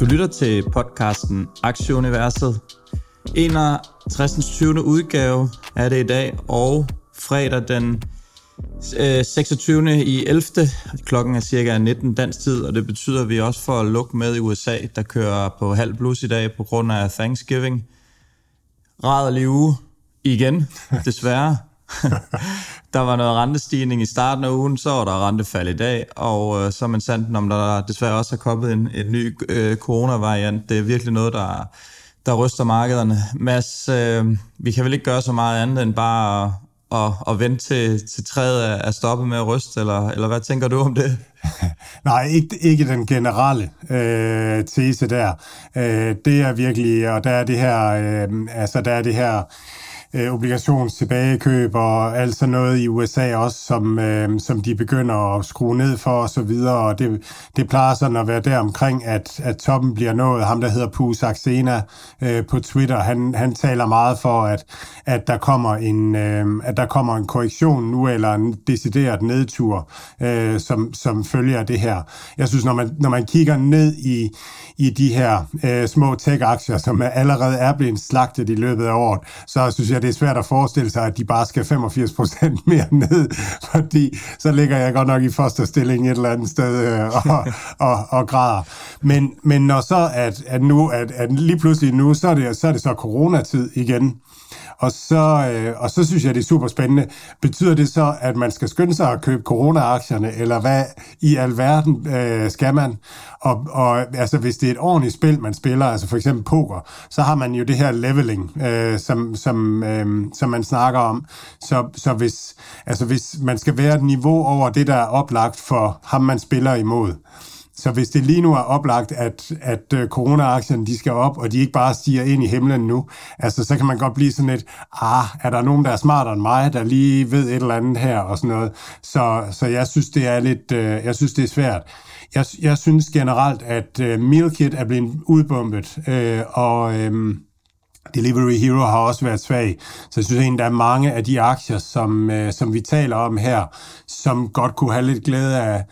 Du lytter til podcasten Aktieuniverset. 61. 20. udgave er det i dag, og fredag den 26. Øh, i 11. Klokken er cirka 19 dansk tid, og det betyder, at vi også får luk med i USA, der kører på halv plus i dag på grund af Thanksgiving. Rædderlig uge igen, desværre. der var noget rentestigning i starten af ugen, så var der rentefald i dag, og øh, så er man sandt, om der desværre også er kommet en, en ny øh, coronavariant. Det er virkelig noget, der, der ryster markederne. Mads, øh, vi kan vel ikke gøre så meget andet end bare at, at, at vente til, til træet er, er stoppet med at ryste, eller, eller hvad tænker du om det? Nej, ikke, ikke den generelle øh, tese der. Øh, det er virkelig, og der er det her, øh, altså der er det her øh, obligationstilbagekøb og alt sådan noget i USA også, som, øh, som de begynder at skrue ned for og så videre, og det, det plejer sådan at være der omkring, at, at toppen bliver nået. Ham, der hedder Pus Saxena øh, på Twitter, han, han taler meget for, at, at, der kommer en, øh, at der kommer en korrektion nu, eller en decideret nedtur, øh, som, som følger det her. Jeg synes, når man, når man kigger ned i, i de her øh, små tech-aktier, som allerede er blevet slagtet i løbet af året, så synes jeg, det er svært at forestille sig, at de bare skal 85 procent mere ned, fordi så ligger jeg godt nok i fosterstilling et eller andet sted øh, og, og, og græder. Men, men når så, at, at, nu, at, at lige pludselig nu, så er det så, er det så coronatid igen, og så, øh, og så synes jeg, det er super spændende. Betyder det så, at man skal skynde sig at købe corona-aktierne, eller hvad i alverden øh, skal man? Og, og altså, hvis det er et ordentligt spil, man spiller, altså for eksempel poker, så har man jo det her leveling, øh, som, som, øh, som man snakker om. Så, så hvis, altså, hvis man skal være et niveau over det, der er oplagt for ham, man spiller imod, så hvis det lige nu er oplagt, at, at øh, corona-aktierne de skal op, og de ikke bare stiger ind i himlen nu, altså så kan man godt blive sådan lidt, ah, er der nogen, der er smartere end mig, der lige ved et eller andet her, og sådan noget. Så, så jeg synes, det er lidt, øh, jeg synes, det er svært. Jeg, jeg synes generelt, at øh, Meal Kit er blevet udbombet, øh, og Øh, Delivery Hero har også været svag. Så jeg synes egentlig, der er mange af de aktier, som, øh, som vi taler om her, som godt kunne have lidt glæde af,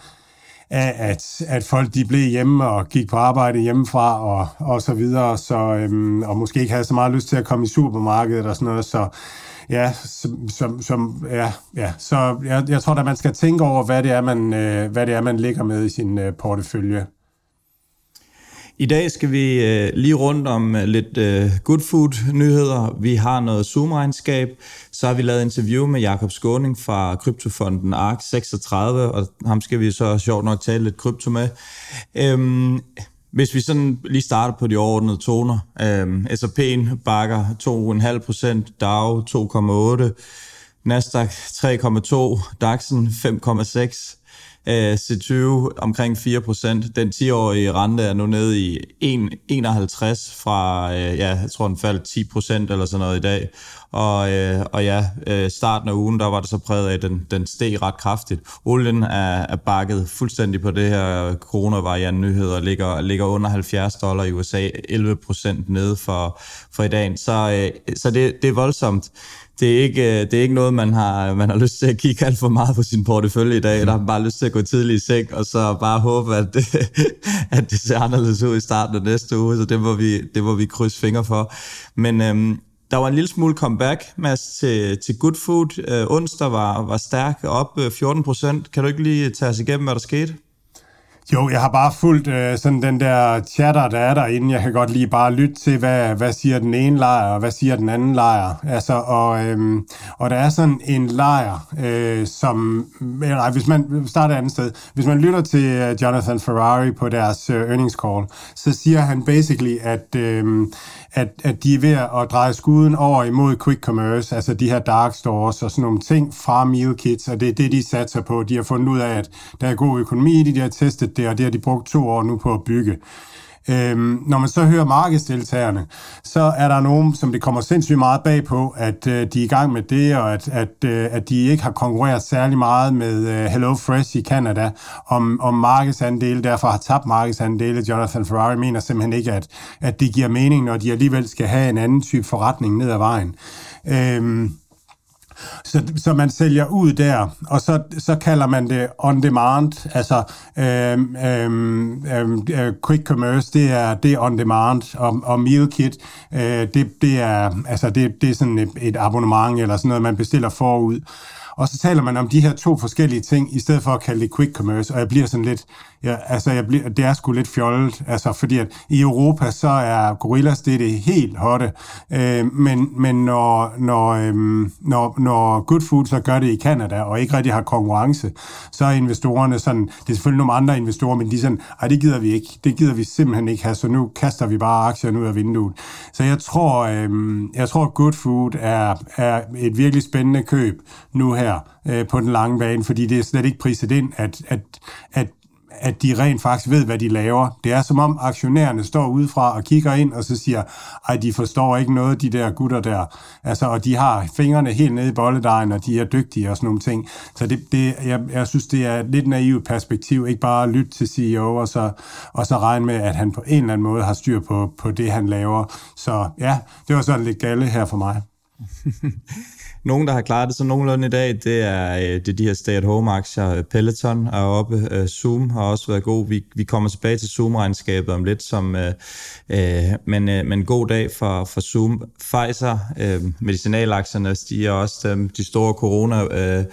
af, at, at folk de blev hjemme og gik på arbejde hjemmefra og, og så videre, så, øhm, og måske ikke havde så meget lyst til at komme i supermarkedet og sådan noget, så ja, som, som, ja, ja, så jeg, jeg tror at man skal tænke over, hvad det er, man, øh, hvad det er, man ligger med i sin øh, portefølje. I dag skal vi øh, lige rundt om øh, lidt øh, good food nyheder. Vi har noget Zoom-regnskab. Så har vi lavet interview med Jakob Skåning fra kryptofonden ARK36, og ham skal vi så sjovt nok tale lidt krypto med. Øhm, hvis vi sådan lige starter på de overordnede toner. Øhm, S&P'en bakker 2,5%, DAO 2,8%, Nasdaq 3,2%, DAX'en 5,6%, Øh, C20 omkring 4%. Den 10-årige rente er nu nede i 1,51 fra, øh, ja, jeg tror den faldt 10% eller sådan noget i dag. Og, øh, og ja, øh, starten af ugen, der var det så præget af, at den, den steg ret kraftigt. Olien er, er bakket fuldstændig på det her coronavariant nyheder, ligger, ligger under 70 dollar i USA, 11% nede for, for i dag. Så, øh, så det, det er voldsomt det er ikke, øh, det er ikke noget, man har, man har lyst til at kigge alt for meget på sin portefølje i dag. Der har man bare lyst til at gå tidligt i seng, og så bare håbe, at det, at det ser anderledes ud i starten af næste uge. Så det må vi, det må vi krydse fingre for. Men øhm, der var en lille smule comeback, Mads, til, til Good Food. Øh, onsdag var, var stærk, op øh, 14 procent. Kan du ikke lige tage os igennem, hvad der skete? Jo, jeg har bare fulgt øh, sådan den der chatter, der er derinde. Jeg kan godt lige bare lytte til, hvad, hvad siger den ene lejr, og hvad siger den anden lejr. Altså, og, øh, og der er sådan en lejr, øh, som... Øh, nej, hvis man starter et andet sted. Hvis man lytter til øh, Jonathan Ferrari på deres øh, earnings call, så siger han basically, at, øh, at, at de er ved at dreje skuden over imod quick commerce, altså de her dark stores og sådan nogle ting fra meal kits, og det er det, de satser på. De har fundet ud af, at der er god økonomi i det, de har testet det, og det har de brugt to år nu på at bygge. Øhm, når man så hører markedsdeltagerne, så er der nogen, som det kommer sindssygt meget bag på, at øh, de er i gang med det, og at, at, øh, at de ikke har konkurreret særlig meget med øh, Hello Fresh i Canada om, om markedsandele, derfor har tabt markedsandele. Jonathan Ferrari mener simpelthen ikke, at, at det giver mening, når de alligevel skal have en anden type forretning ned ad vejen. Øhm, så, så man sælger ud der, og så, så kalder man det on demand, altså øhm, øhm, øhm, øh, quick commerce, det er, det er on demand, og, og meal kit, øh, det, det, er, altså det, det er sådan et, et abonnement eller sådan noget, man bestiller forud. Og så taler man om de her to forskellige ting, i stedet for at kalde det quick commerce, og jeg bliver sådan lidt, ja, altså jeg bliver, det er sgu lidt fjollet, altså fordi at i Europa, så er gorillas det, er det helt hotte, øh, men, men når, når, øh, når, når Good Food så gør det i Canada, og ikke rigtig har konkurrence, så er investorerne sådan, det er selvfølgelig nogle andre investorer, men de er sådan, ej, det gider vi ikke, det gider vi simpelthen ikke have, så nu kaster vi bare aktierne ud af vinduet. Så jeg tror, øh, jeg tror Good Food er, er et virkelig spændende køb nu her øh, på den lange bane, fordi det er slet ikke priset ind, at, at, at at de rent faktisk ved, hvad de laver. Det er som om aktionærerne står udefra og kigger ind, og så siger, ej, de forstår ikke noget, de der gutter der. Altså, og de har fingrene helt nede i bolledejen, og de er dygtige og sådan nogle ting. Så det, det, jeg, jeg synes, det er et lidt naivt perspektiv. Ikke bare at lytte til CEO, og så, og så regne med, at han på en eller anden måde har styr på, på det, han laver. Så ja, det var sådan lidt galle her for mig. Nogen, der har klaret det så nogenlunde i dag, det er, øh, det er de her stay-at-home-aktier. Peloton er oppe, øh, Zoom har også været god. Vi, vi kommer tilbage til Zoom-regnskabet om lidt, som, øh, øh men, øh, men god dag for, for Zoom. Pfizer, øh, medicinalaktierne stiger også. De, de store corona, øh,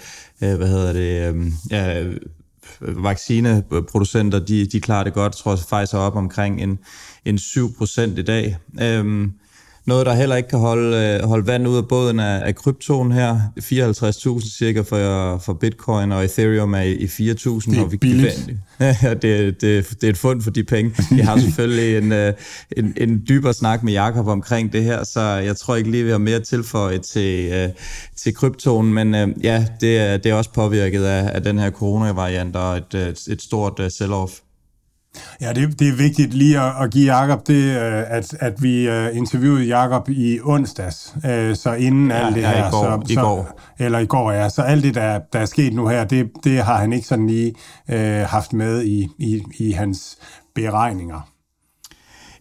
øh, hvad hedder det, øh, ja, vaccineproducenter, de, de klarer det godt. Jeg tror, at Pfizer er op omkring en, en 7% i dag. Øh, noget, der heller ikke kan holde, øh, holde vand ud af båden af, af kryptoen her. 54.000 cirka for, for bitcoin, og ethereum er i 4.000. Det er billigt. Ja, det, det, det er et fund for de penge. Jeg har selvfølgelig en, øh, en, en dybere snak med Jakob omkring det her, så jeg tror ikke lige, vi har mere tilføjet til, øh, til kryptoen, men ja, det er, det er også påvirket af, af den her coronavariant og et, et stort sell-off. Ja, det, det er vigtigt lige at, at give Jakob det, øh, at, at vi uh, interviewede Jakob i onsdags, uh, så inden ja, alt det ja, her. I går, så, i går. Så, eller i går, ja. Så alt det, der, der er sket nu her, det, det har han ikke sådan lige uh, haft med i, i, i hans beregninger.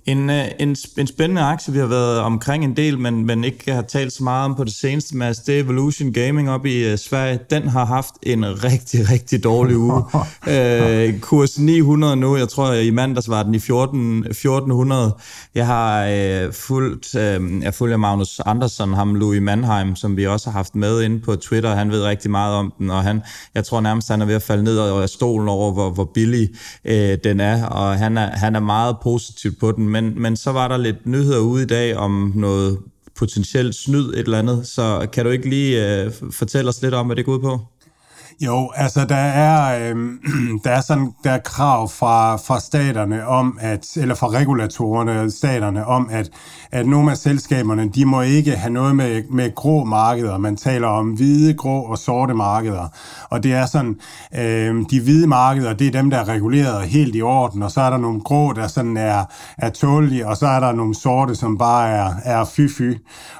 En, øh, en, en spændende aktie, vi har været omkring en del, men, men ikke har talt så meget om på det seneste, Mads, det er Evolution Gaming op i uh, Sverige. Den har haft en rigtig, rigtig dårlig uge. uh, kurs 900 nu, jeg tror i mandags var den i 14, 1400. Jeg har uh, fulgt, uh, jeg følger Magnus Andersson, ham Louis Mannheim, som vi også har haft med inde på Twitter. Han ved rigtig meget om den, og han, jeg tror nærmest, han er ved at falde ned af stolen over, hvor, hvor billig uh, den er, og han er, han er meget positiv på den men, men så var der lidt nyheder ude i dag om noget potentielt snyd et eller andet, så kan du ikke lige øh, fortælle os lidt om, hvad det går ud på? Jo, altså der er, øh, der er sådan der er krav fra, fra staterne om at eller fra regulatorerne staterne om at at nogle af selskaberne, de må ikke have noget med med grå markeder. Man taler om hvide, grå og sorte markeder. Og det er sådan øh, de hvide markeder, det er dem der er reguleret helt i orden, og så er der nogle grå der sådan er er tålige, og så er der nogle sorte som bare er er fy fy.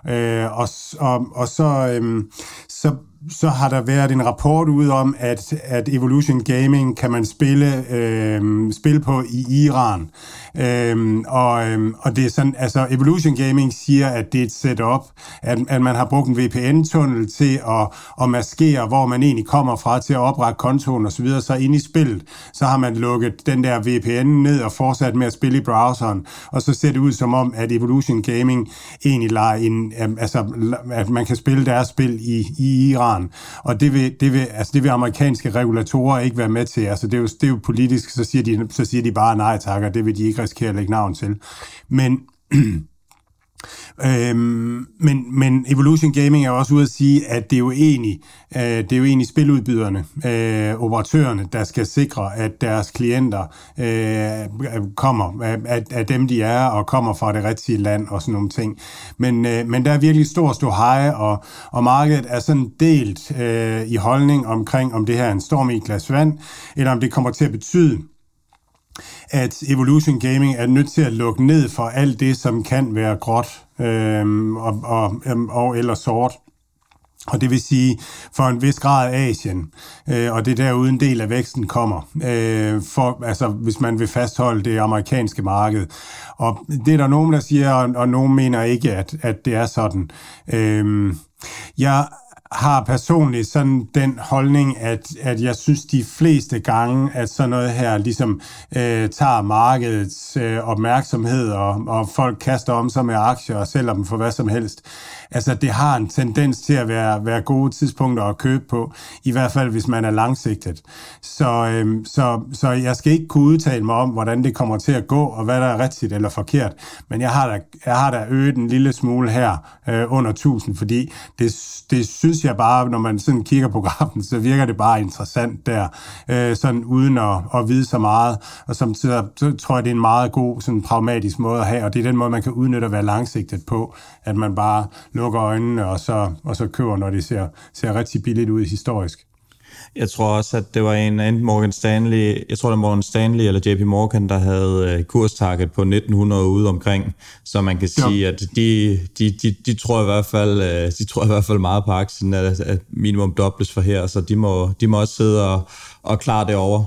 Øh, og, og og så øh, så så har der været en rapport ud om, at, at Evolution Gaming kan man spille, øh, spille på i Iran. Øhm, og, øhm, og det er sådan, altså Evolution Gaming siger, at det er et setup, at, at man har brugt en VPN-tunnel til at, at maskere, hvor man egentlig kommer fra til at oprette kontoen osv., så, så ind i spillet, så har man lukket den der VPN ned og fortsat med at spille i browseren, og så ser det ud som om, at Evolution Gaming egentlig leger en, altså, at man kan spille deres spil i, i Iran, og det vil, det vil, altså, det vil amerikanske regulatorer ikke være med til, altså det er jo, det er jo politisk, så siger, de, så siger de bare nej tak, og det vil de ikke risikere at lægge navn til. Men Øhm, men, men Evolution Gaming er også ude at sige, at det er jo egentlig, øh, det er jo egentlig spiludbyderne, øh, operatørerne, der skal sikre, at deres klienter øh, kommer, at, at dem de er, og kommer fra det rigtige land og sådan nogle ting. Men, øh, men der er virkelig stor, stor hej, og, og markedet er sådan delt øh, i holdning omkring, om det her er en storm i et glas vand, eller om det kommer til at betyde, at Evolution Gaming er nødt til at lukke ned for alt det, som kan være gråt øh, og, og, øhm, og eller sort. Og det vil sige, for en vis grad Asien, øh, og det er derude en del af væksten kommer, øh, for, altså, hvis man vil fastholde det amerikanske marked. Og det er der nogen, der siger, og, og nogen mener ikke, at, at det er sådan. Øh, jeg har personligt sådan den holdning, at, at jeg synes de fleste gange, at sådan noget her ligesom øh, tager markedets øh, opmærksomhed, og, og folk kaster om sig med aktier og sælger dem for hvad som helst. Altså det har en tendens til at være, være gode tidspunkter at købe på, i hvert fald hvis man er langsigtet. Så, øh, så, så jeg skal ikke kunne udtale mig om, hvordan det kommer til at gå, og hvad der er rigtigt eller forkert, men jeg har da, jeg har da øget en lille smule her øh, under 1000, fordi det, det synes jeg bare, når man sådan kigger på grafen, så virker det bare interessant der, øh, sådan uden at, at vide så meget. Og som så, så tror jeg, det er en meget god, sådan pragmatisk måde at have, og det er den måde, man kan udnytte at være langsigtet på, at man bare lukker øjnene og så, og så køber, når det ser, ser rigtig billigt ud historisk. Jeg tror også, at det var en enten Morgan Stanley, jeg tror det var Morgan Stanley eller JP Morgan, der havde uh, kurstarget på 1900 ude omkring, så man kan sige, ja. at de, de, de, de, tror i hvert fald, uh, de tror i hvert fald meget på aktien, at, at minimum dobles for her, så de må, de må også sidde og, og klare det over.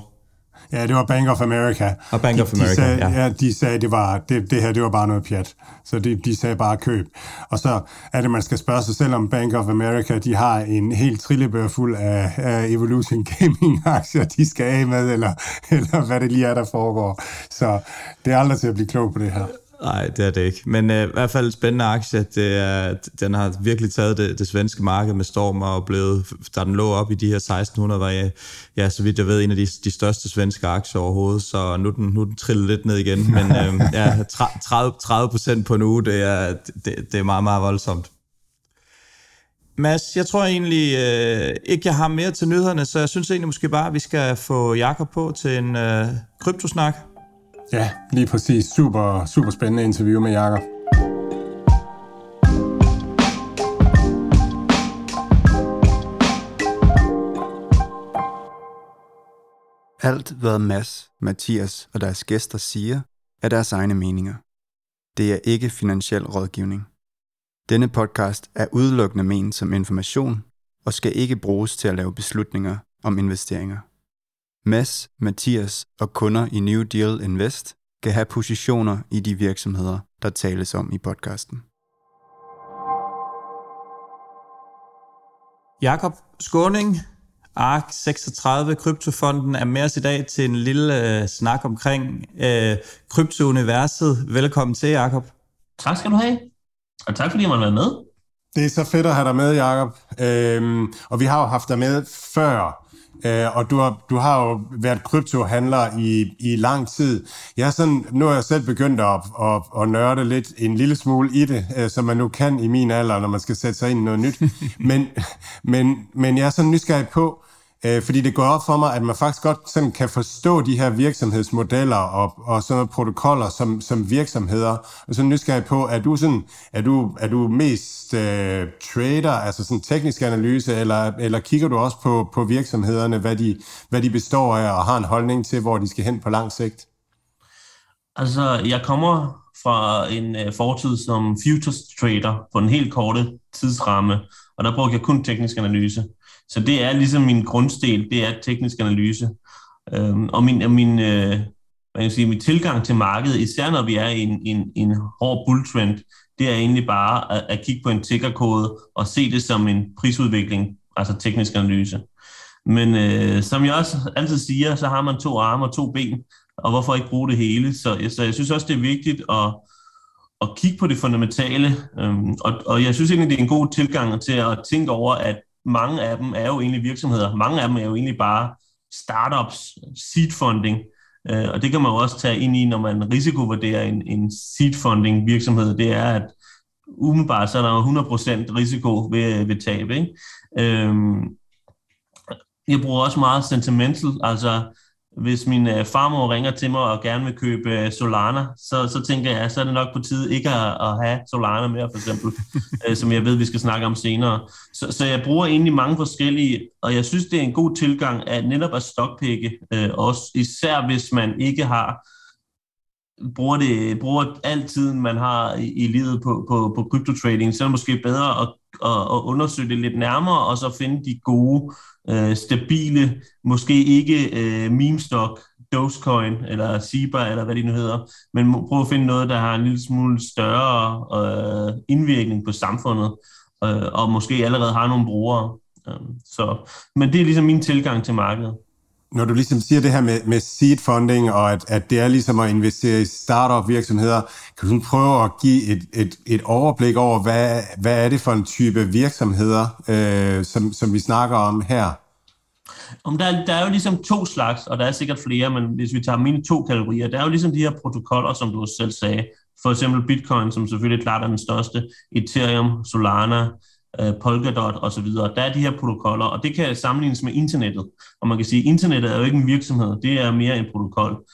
Ja, det var Bank of America. Og Bank of America, de sagde, ja. ja. de sagde, det, var, det, det her det var bare noget pjat. Så de, de sagde bare køb. Og så er det, man skal spørge sig selv om Bank of America, de har en helt trillebør fuld af, af Evolution Gaming-aktier, de skal af med, eller, eller hvad det lige er, der foregår. Så det er aldrig til at blive klog på det her. Nej, det er det ikke. Men øh, i hvert fald spændende aktie. Det er, den har virkelig taget det, det svenske marked med storm og blevet, da den lå op i de her 1600, var jeg, ja, så vidt jeg ved, en af de, de største svenske aktier overhovedet. Så nu den, nu den trillet lidt ned igen. Men øh, ja, 30, 30 procent på en uge, det er, det, det er meget, meget voldsomt. Mads, jeg tror egentlig øh, ikke, jeg har mere til nyhederne, så jeg synes egentlig måske bare, at vi skal få Jakob på til en øh, kryptosnak. Ja, lige præcis. Super, super spændende interview med Jakob. Alt hvad Mads, Mathias og deres gæster siger, er deres egne meninger. Det er ikke finansiel rådgivning. Denne podcast er udelukkende ment som information og skal ikke bruges til at lave beslutninger om investeringer. Mads, Mathias og kunder i New Deal Invest kan have positioner i de virksomheder, der tales om i podcasten. Jakob Skåning, ARK 36 Kryptofonden er med os i dag til en lille øh, snak omkring øh, kryptouniverset. Velkommen til, Jakob. Tak skal du have, og tak fordi man var med. Det er så fedt at have dig med, Jakob. Øhm, og vi har jo haft dig med før, Øh, og du har, du har jo været kryptohandler i, i lang tid. Jeg er sådan, nu har jeg selv begyndt at, at, at nørde lidt en lille smule i det, øh, som man nu kan i min alder, når man skal sætte sig ind i noget nyt. men, men, men jeg er sådan nysgerrig på, Øh, fordi det går op for mig, at man faktisk godt sådan kan forstå de her virksomhedsmodeller og, og sådan nogle protokoller som, som virksomheder. Og så nysgerrig på, er du, sådan, er du, er du mest øh, trader, altså sådan teknisk analyse, eller, eller kigger du også på, på virksomhederne, hvad de, hvad de består af, og har en holdning til, hvor de skal hen på lang sigt? Altså, jeg kommer fra en øh, fortid som futures trader på en helt korte tidsramme, og der brugte jeg kun teknisk analyse. Så det er ligesom min grundsten, det er teknisk analyse. Øhm, og min, min, øh, hvad kan sige, min tilgang til markedet, især når vi er i en, en, en hård bulltrend, det er egentlig bare at, at kigge på en tickerkode og se det som en prisudvikling, altså teknisk analyse. Men øh, som jeg også altid siger, så har man to arme og to ben, og hvorfor ikke bruge det hele? Så, så jeg synes også, det er vigtigt at, at kigge på det fundamentale, øhm, og, og jeg synes egentlig, det er en god tilgang til at tænke over, at mange af dem er jo egentlig virksomheder. Mange af dem er jo egentlig bare startups, seed funding, øh, og det kan man jo også tage ind i, når man risikovurderer en, en seed funding virksomhed. Det er, at umiddelbart så er der 100% risiko ved, ved tab. Ikke? Øhm, jeg bruger også meget sentimental, altså hvis min øh, farmor ringer til mig og gerne vil købe øh, Solana, så, så tænker jeg, så er det nok på tide ikke at, at have Solana mere, for eksempel, øh, som jeg ved, vi skal snakke om senere. Så, så jeg bruger egentlig mange forskellige, og jeg synes, det er en god tilgang at netop at stockpikke, øh, også især hvis man ikke har bruger, det, bruger al tiden, man har i, i livet på, på, på kryptotrading, så er det måske bedre at, at, at undersøge det lidt nærmere, og så finde de gode, øh, stabile, måske ikke øh, meme stock, Dogecoin eller SIBA eller hvad det nu hedder, men prøv at finde noget, der har en lille smule større øh, indvirkning på samfundet, øh, og måske allerede har nogle brugere. Øh, så, men det er ligesom min tilgang til markedet når du ligesom siger det her med, med seed funding, og at, at det er ligesom at investere i startup virksomheder, kan du prøve at give et, et, et overblik over, hvad, hvad er det for en type virksomheder, øh, som, som vi snakker om her? Om der, der er jo ligesom to slags, og der er sikkert flere, men hvis vi tager mine to kategorier, der er jo ligesom de her protokoller, som du selv sagde. For eksempel Bitcoin, som selvfølgelig klart er den største, Ethereum, Solana, Øh, Polkadot osv. Der er de her protokoller, og det kan sammenlignes med internettet. Og man kan sige, at internettet er jo ikke en virksomhed, det er mere en protokol.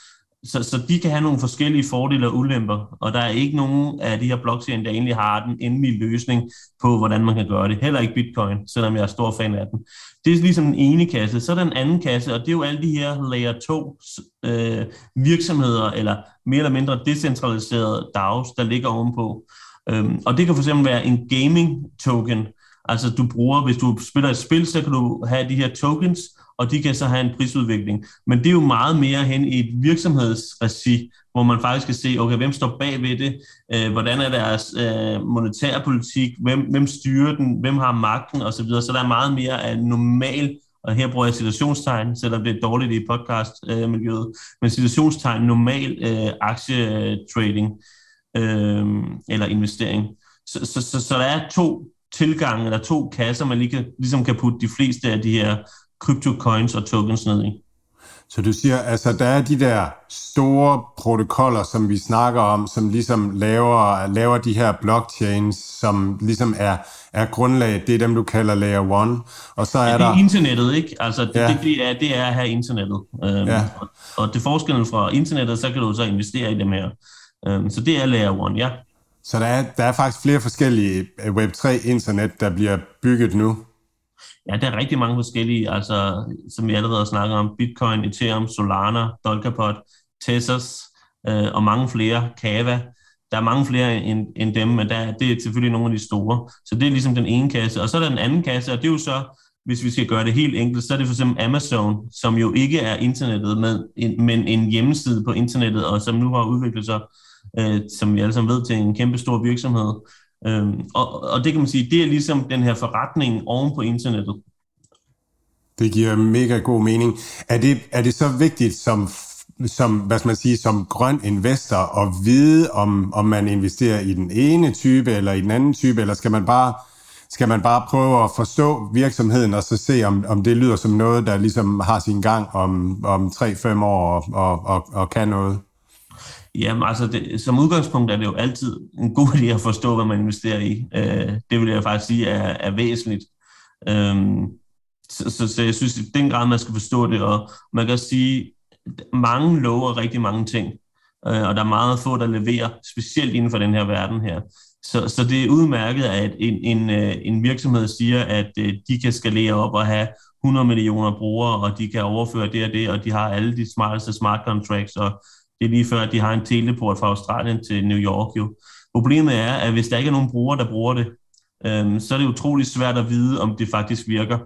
Så, så de kan have nogle forskellige fordele og ulemper, og der er ikke nogen af de her blockchain, der egentlig har den endelige løsning på, hvordan man kan gøre det. Heller ikke Bitcoin, selvom jeg er stor fan af den. Det er ligesom den ene kasse. Så er der en anden kasse, og det er jo alle de her layer 2 øh, virksomheder, eller mere eller mindre decentraliserede DAOs, der ligger ovenpå. Øhm, og det kan fx være en gaming token, altså du bruger, hvis du spiller et spil, så kan du have de her tokens, og de kan så have en prisudvikling. Men det er jo meget mere hen i et virksomhedsregi, hvor man faktisk kan se, okay, hvem står bag ved det, øh, hvordan er deres øh, monetære politik, hvem, hvem styrer den, hvem har magten? Osv., så, så der er meget mere af normal og her bruger jeg situationstegn, selvom det er dårligt i podcastmiljøet, øh, men situationstegn normal øh, aktietrading øh, eller investering. Så, så, så, så der er to tilgange, eller to kasser, man lige kan, ligesom kan putte de fleste af de her crypto-coins og tokens ned i. Så du siger, altså der er de der store protokoller, som vi snakker om, som ligesom laver, laver de her blockchains, som ligesom er, er grundlaget, det er dem, du kalder layer 1. Og så er ja, det er der... internettet, ikke? Altså det, ja. det, det, er, det er her internettet. Øhm, ja. og, og det forskellen fra internettet, så kan du så investere i dem her. Øhm, så det er layer 1, ja. Så der er, der er faktisk flere forskellige øh, Web3-internet, der bliver bygget nu? Ja, der er rigtig mange forskellige, altså, som vi allerede har snakket om, Bitcoin, Ethereum, Solana, Dolcapod, Tezos øh, og mange flere, Kava. Der er mange flere end, end dem, men der, det er selvfølgelig nogle af de store. Så det er ligesom den ene kasse. Og så er der den anden kasse, og det er jo så, hvis vi skal gøre det helt enkelt, så er det for eksempel Amazon, som jo ikke er internettet, med, men en hjemmeside på internettet, og som nu har udviklet sig øh, som vi alle sammen ved, til en kæmpe stor virksomhed. Øh, og, og det kan man sige, det er ligesom den her forretning oven på internettet. Det giver mega god mening. Er det, er det så vigtigt som som, hvad skal man sige, som grøn investor at vide, om, om man investerer i den ene type eller i den anden type, eller skal man bare, skal man bare prøve at forstå virksomheden og så se, om, om det lyder som noget, der ligesom har sin gang om, om 3-5 år og, og, og, og kan noget? Jamen altså, det, som udgangspunkt er det jo altid en god idé at forstå, hvad man investerer i. Øh, det vil jeg faktisk sige er, er væsentligt. Øh, så, så, så jeg synes i den grad, man skal forstå det, og man kan sige, mange lover rigtig mange ting, øh, og der er meget få, der leverer, specielt inden for den her verden her. Så, så det er udmærket, at en, en, øh, en virksomhed siger, at øh, de kan skalere op og have 100 millioner brugere, og de kan overføre det og det, og de har alle de smarteste smart contracts, og det er lige før, at de har en teleport fra Australien til New York jo. Problemet er, at hvis der ikke er nogen brugere, der bruger det, øhm, så er det utrolig svært at vide, om det faktisk virker.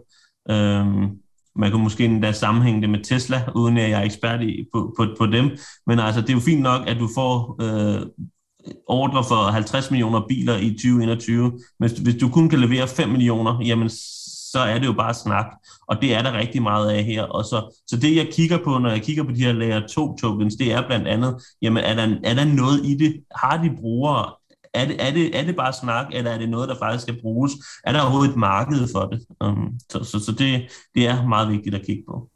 Øhm, man kan måske endda sammenhænge det med Tesla, uden at jeg er ekspert i, på, på, på dem. Men altså, det er jo fint nok, at du får øh, ordre for 50 millioner biler i 2021. Men hvis du kun kan levere 5 millioner, jamen så er det jo bare snak. Og det er der rigtig meget af her. Og så, så det, jeg kigger på, når jeg kigger på de her layer 2 tokens, det er blandt andet, jamen er der, er der noget i det? Har de brugere? Er det, er, det, er det bare snak, eller er det noget, der faktisk skal bruges? Er der overhovedet et marked for det? Um, så så, så det, det er meget vigtigt at kigge på.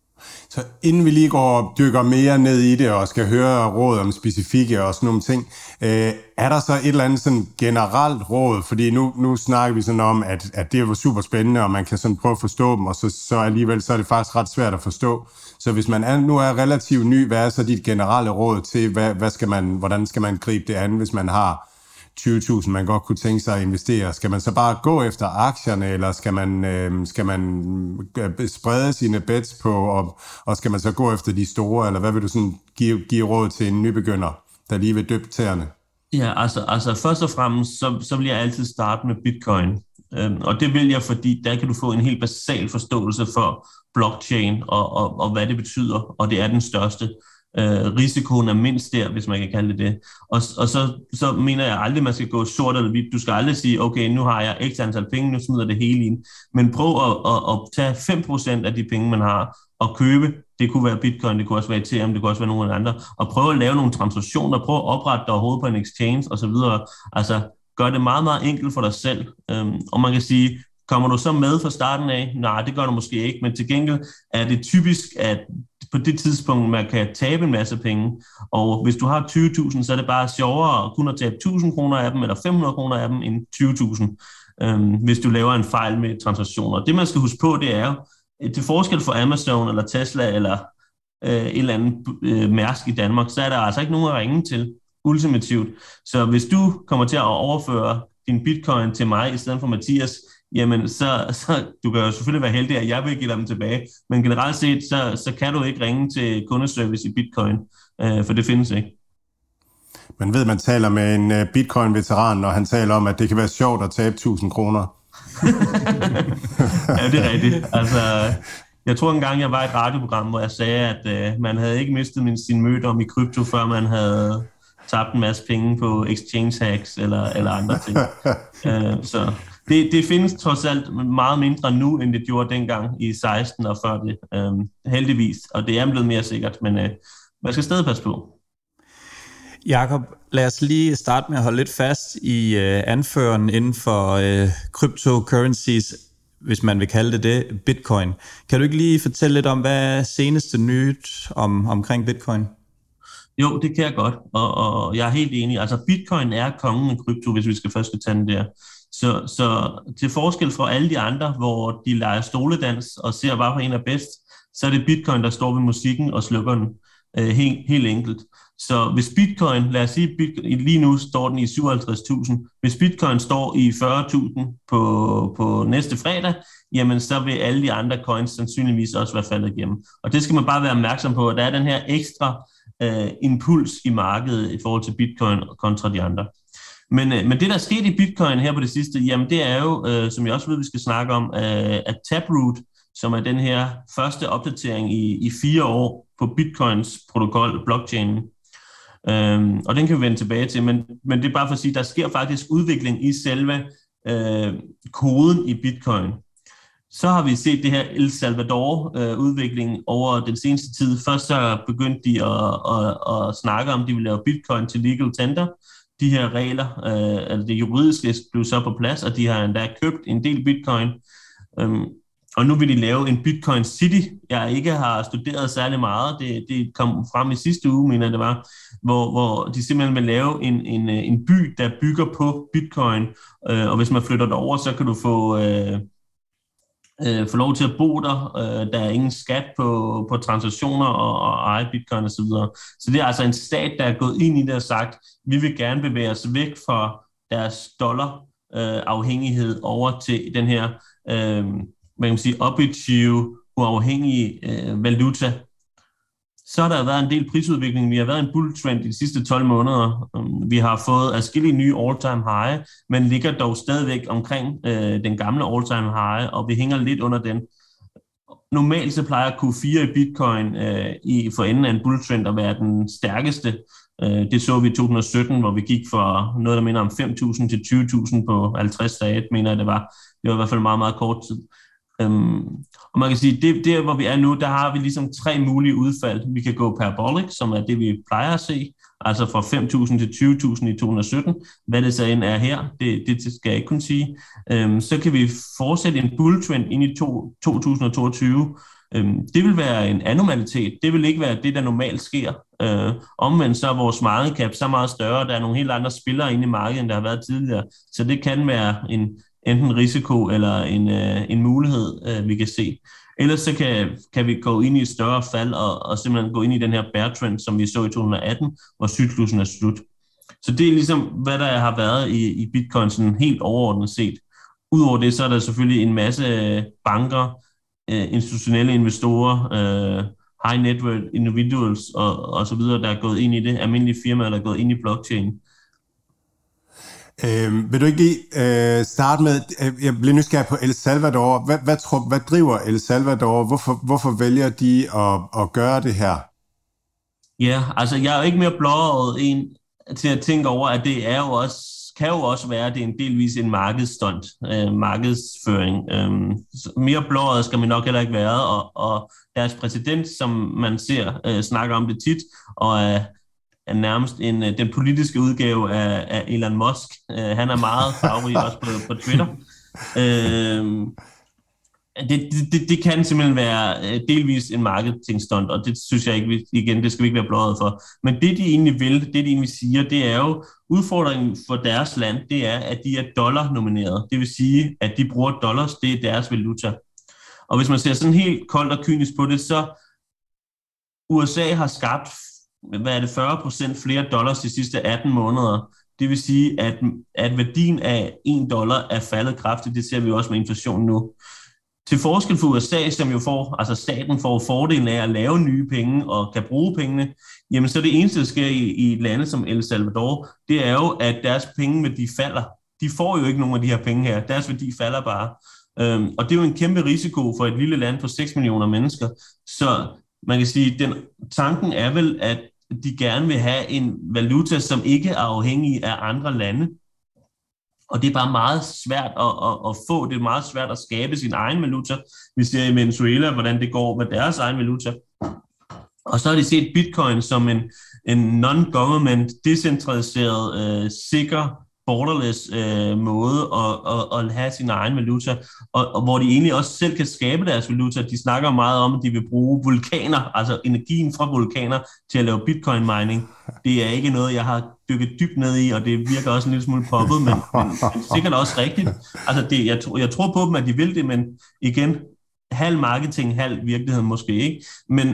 Så inden vi lige går dykker mere ned i det og skal høre råd om specifikke og sådan nogle ting, øh, er der så et eller andet sådan generelt råd? Fordi nu, nu snakker vi sådan om, at, at det var super spændende, og man kan sådan prøve at forstå dem, og så, så alligevel så er det faktisk ret svært at forstå. Så hvis man er, nu er relativt ny, hvad er så dit generelle råd til, hvad, hvad skal man, hvordan skal man gribe det an, hvis man har 20.000, man godt kunne tænke sig at investere. Skal man så bare gå efter aktierne, eller skal man, øh, skal man øh, sprede sine bets på, og, og skal man så gå efter de store, eller hvad vil du sådan give, give råd til en nybegynder? der lige vil døbe tæerne? Ja, altså, altså først og fremmest, så, så vil jeg altid starte med bitcoin. Øhm, og det vil jeg, fordi der kan du få en helt basal forståelse for blockchain og, og, og hvad det betyder, og det er den største. Øh, risikoen er mindst der, hvis man kan kalde det det. Og, og så, så mener jeg aldrig, at man skal gå sort eller hvidt. Du skal aldrig sige, okay, nu har jeg x antal penge, nu smider det hele ind. Men prøv at, at, at tage 5% af de penge, man har, og købe. Det kunne være bitcoin, det kunne også være Ethereum, det kunne også være nogle andre. Og prøve at lave nogle transaktioner, prøve at oprette dig overhovedet på en exchange osv. Altså, gør det meget, meget enkelt for dig selv. Øhm, og man kan sige, kommer du så med fra starten af? Nej, det gør du måske ikke, men til gengæld er det typisk, at på det tidspunkt, man kan tabe en masse penge. Og hvis du har 20.000, så er det bare sjovere at kun at tabe 1.000 kroner af dem, eller 500 kroner af dem, end 20.000, øhm, hvis du laver en fejl med transaktioner. Det man skal huske på, det er jo, til forskel for Amazon eller Tesla eller øh, et eller andet øh, mærsk i Danmark, så er der altså ikke nogen at ringe til ultimativt. Så hvis du kommer til at overføre din bitcoin til mig i stedet for Mathias, jamen så, så du kan jo selvfølgelig være heldig, at jeg vil give dem tilbage. Men generelt set, så, så kan du ikke ringe til kundeservice i bitcoin, øh, for det findes ikke. Man ved, man taler med en øh, bitcoin-veteran, når han taler om, at det kan være sjovt at tabe 1000 kroner. ja, det er rigtigt. Altså, jeg tror engang, jeg var i et radioprogram, hvor jeg sagde, at øh, man havde ikke mistet min, sin møde om i krypto, før man havde tabt en masse penge på exchange hacks eller, eller andre ting. uh, så det, det findes trods alt meget mindre nu, end det gjorde dengang i 16 og før det, uh, heldigvis. Og det er blevet mere sikkert, men uh, man skal stadig passe på. Jakob, lad os lige starte med at holde lidt fast i uh, anføren inden for uh, cryptocurrencies, hvis man vil kalde det det, bitcoin. Kan du ikke lige fortælle lidt om, hvad er seneste nyt om, omkring bitcoin? Jo, det kan jeg godt, og, og jeg er helt enig. Altså, bitcoin er kongen af krypto, hvis vi skal først tage den der. Så, så til forskel fra alle de andre, hvor de leger stoledans og ser bare på en af bedst, så er det bitcoin, der står ved musikken og slukker den øh, helt, helt enkelt. Så hvis bitcoin, lad os sige, bitcoin, lige nu står den i 57.000, hvis bitcoin står i 40.000 på, på næste fredag, jamen så vil alle de andre coins sandsynligvis også være faldet igennem. Og det skal man bare være opmærksom på, at der er den her ekstra øh, impuls i markedet i forhold til bitcoin kontra de andre. Men, øh, men det, der er sket i bitcoin her på det sidste, jamen det er jo, øh, som jeg også ved, vi skal snakke om, øh, at Taproot, som er den her første opdatering i, i fire år på bitcoins protokol, blockchainen, Øhm, og den kan vi vende tilbage til, men, men det er bare for at sige, at der sker faktisk udvikling i selve øh, koden i Bitcoin. Så har vi set det her El Salvador-udvikling øh, over den seneste tid. Først så begyndte de at, at, at snakke om, at de ville lave Bitcoin til legal tender. De her regler, øh, altså det juridiske, blev så på plads, og de har endda købt en del Bitcoin. Øhm, og nu vil de lave en Bitcoin City, jeg ikke har studeret særlig meget. Det, det kom frem i sidste uge, mener det var, hvor, hvor de simpelthen vil lave en, en, en by, der bygger på Bitcoin. Øh, og hvis man flytter det over, så kan du få, øh, øh, få lov til at bo der. Øh, der er ingen skat på, på transaktioner og, og eje Bitcoin osv. Så, videre. så det er altså en stat, der er gået ind i det og sagt, vi vil gerne bevæge os væk fra deres dollar øh, afhængighed over til den her øh, man kan sige, objektive, uafhængige øh, valuta, så har der været en del prisudvikling. Vi har været en bull trend i de sidste 12 måneder. Um, vi har fået adskillige nye all-time high, men ligger dog stadigvæk omkring øh, den gamle all-time high, og vi hænger lidt under den. Normalt så plejer Q4 i Bitcoin øh, i for enden af en bull trend at være den stærkeste. Øh, det så vi i 2017, hvor vi gik fra noget, der minder om 5.000 til 20.000 på 50 dage, mener jeg det var. Det var i hvert fald meget, meget kort tid. Øhm, og man kan sige, det der, hvor vi er nu, der har vi ligesom tre mulige udfald. Vi kan gå parabolic, som er det, vi plejer at se, altså fra 5.000 til 20.000 i 2017. Hvad det så end er her, det, det skal jeg ikke kunne sige. Øhm, så kan vi fortsætte en bull trend ind i to, 2022. Øhm, det vil være en anomalitet. Det vil ikke være det, der normalt sker. Øh, omvendt så er vores market cap så meget større. Der er nogle helt andre spillere inde i markedet, end der har været tidligere. Så det kan være en, enten risiko eller en, øh, en mulighed, øh, vi kan se. Ellers så kan, kan vi gå ind i et større fald og, og simpelthen gå ind i den her bear trend, som vi så i 2018, hvor cyklusen er slut. Så det er ligesom, hvad der har været i, i bitcoin sådan helt overordnet set. Udover det, så er der selvfølgelig en masse øh, banker, øh, institutionelle investorer, øh, high net worth individuals og, og så videre, der er gået ind i det, almindelige firmaer, der er gået ind i blockchain. Øh, vil du ikke lige øh, starte med, øh, jeg bliver nysgerrig på El Salvador. Hvad, hvad, tror, hvad driver El Salvador? Hvorfor, hvorfor vælger de at, at gøre det her? Ja, altså jeg er jo ikke mere blåret en til at tænke over, at det er jo også, kan jo også være, at det er en delvis en markedsstund, øh, markedsføring. Øh, mere blåret skal man nok heller ikke være, og, og deres præsident, som man ser øh, snakker om det tit, og er, er nærmest en, øh, den politiske udgave af, af Elon Musk. Øh, han er meget farverig også på, på Twitter. Øh, det, det, det kan simpelthen være øh, delvis en marketingstunt, og det synes jeg ikke, igen, det skal vi ikke være blåret for. Men det, de egentlig vil, det de egentlig siger, det er jo, udfordringen for deres land, det er, at de er dollar-nomineret. Det vil sige, at de bruger dollars, det er deres valuta. Og hvis man ser sådan helt koldt og kynisk på det, så USA har skabt, hvad er det, 40% flere dollars de sidste 18 måneder. Det vil sige, at, at værdien af 1 dollar er faldet kraftigt. Det ser vi også med inflation nu. Til forskel for USA, som jo får, altså staten får fordelen af at lave nye penge og kan bruge pengene, jamen så det eneste, der sker i, i et land som El Salvador, det er jo, at deres pengeværdi falder. De får jo ikke nogen af de her penge her. Deres værdi falder bare. Øhm, og det er jo en kæmpe risiko for et lille land på 6 millioner mennesker. Så man kan sige, den tanken er vel, at de gerne vil have en valuta, som ikke er afhængig af andre lande. Og det er bare meget svært at, at, at få, det er meget svært at skabe sin egen valuta. Vi ser i Venezuela, hvordan det går med deres egen valuta. Og så har de set bitcoin som en, en non-government, decentraliseret, øh, sikker borderless øh, måde at, at, at have sin egen valuta, og, og hvor de egentlig også selv kan skabe deres valuta. De snakker meget om, at de vil bruge vulkaner, altså energien fra vulkaner, til at lave bitcoin mining. Det er ikke noget, jeg har dykket dybt ned i, og det virker også en lille smule poppet, men, men, men sikkert også rigtigt. Altså det, jeg, jeg tror på dem, at de vil det, men igen, halv marketing, halv virkelighed måske ikke. Men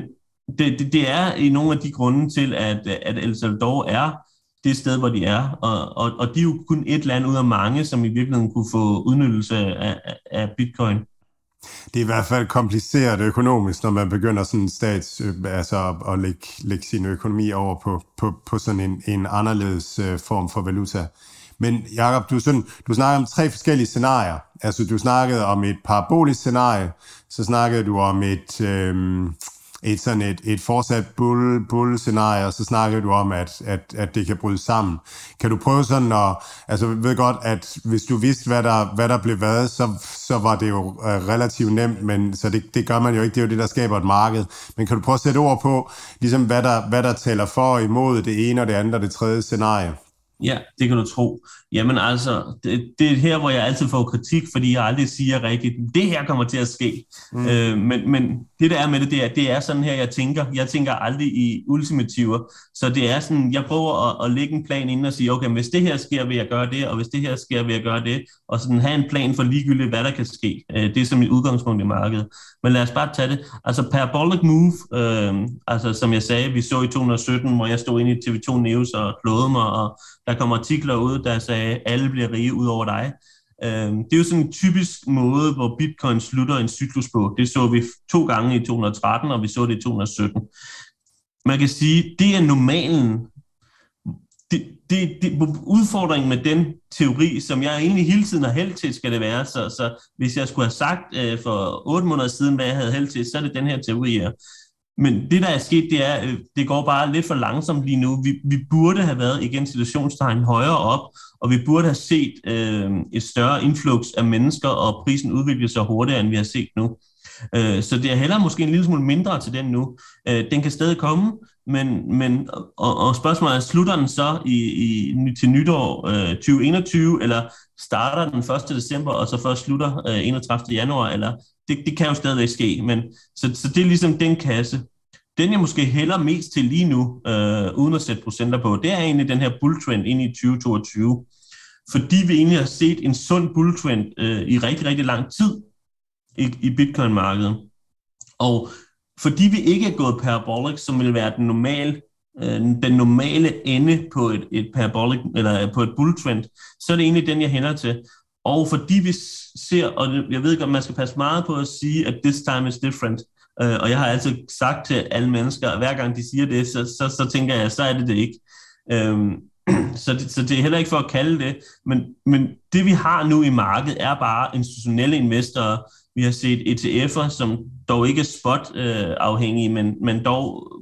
det, det, det er i nogle af de grunde til, at, at El Salvador er det sted, hvor de er. Og, og, og de er jo kun et land ud af mange, som i virkeligheden kunne få udnyttelse af, af bitcoin. Det er i hvert fald kompliceret økonomisk, når man begynder sådan en stats, øh, altså at lægge, lægge sin økonomi over på, på, på sådan en, en anderledes øh, form for valuta. Men Jacob, du, sådan, du snakkede om tre forskellige scenarier. Altså du snakkede om et parabolisk scenarie, så snakkede du om et, øh, et sådan et, et fortsat bull, bull scenarie, og så snakker du om, at, at, at det kan bryde sammen. Kan du prøve sådan at, altså jeg ved godt, at hvis du vidste, hvad der, hvad der blev været, så, så var det jo uh, relativt nemt, men så det, det gør man jo ikke, det er jo det, der skaber et marked. Men kan du prøve at sætte ord på, ligesom hvad der, hvad der taler for og imod det ene og det andet og det tredje scenarie? Ja, det kan du tro. Jamen altså, det, det er her, hvor jeg altid får kritik, fordi jeg aldrig siger rigtigt, det her kommer til at ske. Mm. Øh, men, men det der er med det, det er, det er sådan her, jeg tænker. Jeg tænker aldrig i ultimativer. Så det er sådan, jeg prøver at, at lægge en plan ind og sige, okay, hvis det her sker, vil jeg gøre det, og hvis det her sker, vil jeg gøre det. Og sådan have en plan for ligegyldigt, hvad der kan ske. Øh, det er som et udgangspunkt i markedet. Men lad os bare tage det. Altså parabolic move, øh, altså som jeg sagde, vi så i 2017, hvor jeg stod inde i TV2 News og klodede mig, og der kommer artikler ud, der sagde, alle bliver rige ud over dig. Øh, det er jo sådan en typisk måde, hvor bitcoin slutter en cyklus på. Det så vi to gange i 2013, og vi så det i 2017. Man kan sige, det er normalen. Det, det, det, udfordringen med den teori, som jeg egentlig hele tiden har held til, skal det være. Så, så hvis jeg skulle have sagt øh, for otte måneder siden, hvad jeg havde held til, så er det den her teori her. Men det, der er sket, det er, øh, det går bare lidt for langsomt lige nu. Vi, vi burde have været, igen situationstegn, højere op, og vi burde have set øh, et større influx af mennesker, og prisen udvikler sig hurtigere, end vi har set nu. Øh, så det er heller måske en lille smule mindre til den nu. Øh, den kan stadig komme, men, men og, og spørgsmålet er, slutter den så i, i, til nytår øh, 2021, eller starter den 1. december, og så først slutter øh, 31. januar, eller det, det kan jo stadigvæk ske, men så, så det er ligesom den kasse. Den jeg måske hælder mest til lige nu, øh, uden at sætte procenter på, det er egentlig den her bulltrend ind i 2022. Fordi vi egentlig har set en sund bulltrend øh, i rigtig, rigtig lang tid i, i bitcoin-markedet. Og fordi vi ikke er gået parabolic, som vil være den normale, øh, den normale ende på et, et parabolic, eller på et bull trend, så er det egentlig den, jeg hænder til. Og fordi vi ser, og jeg ved ikke, om man skal passe meget på at sige, at this time is different. Øh, og jeg har altid sagt til alle mennesker, at hver gang de siger det, så, så, så tænker jeg, så er det det ikke. Øhm, så, det, så det er heller ikke for at kalde det, men, men det vi har nu i markedet er bare institutionelle investorer. Vi har set ETF'er, som dog ikke er spot-afhængige, øh, men, men dog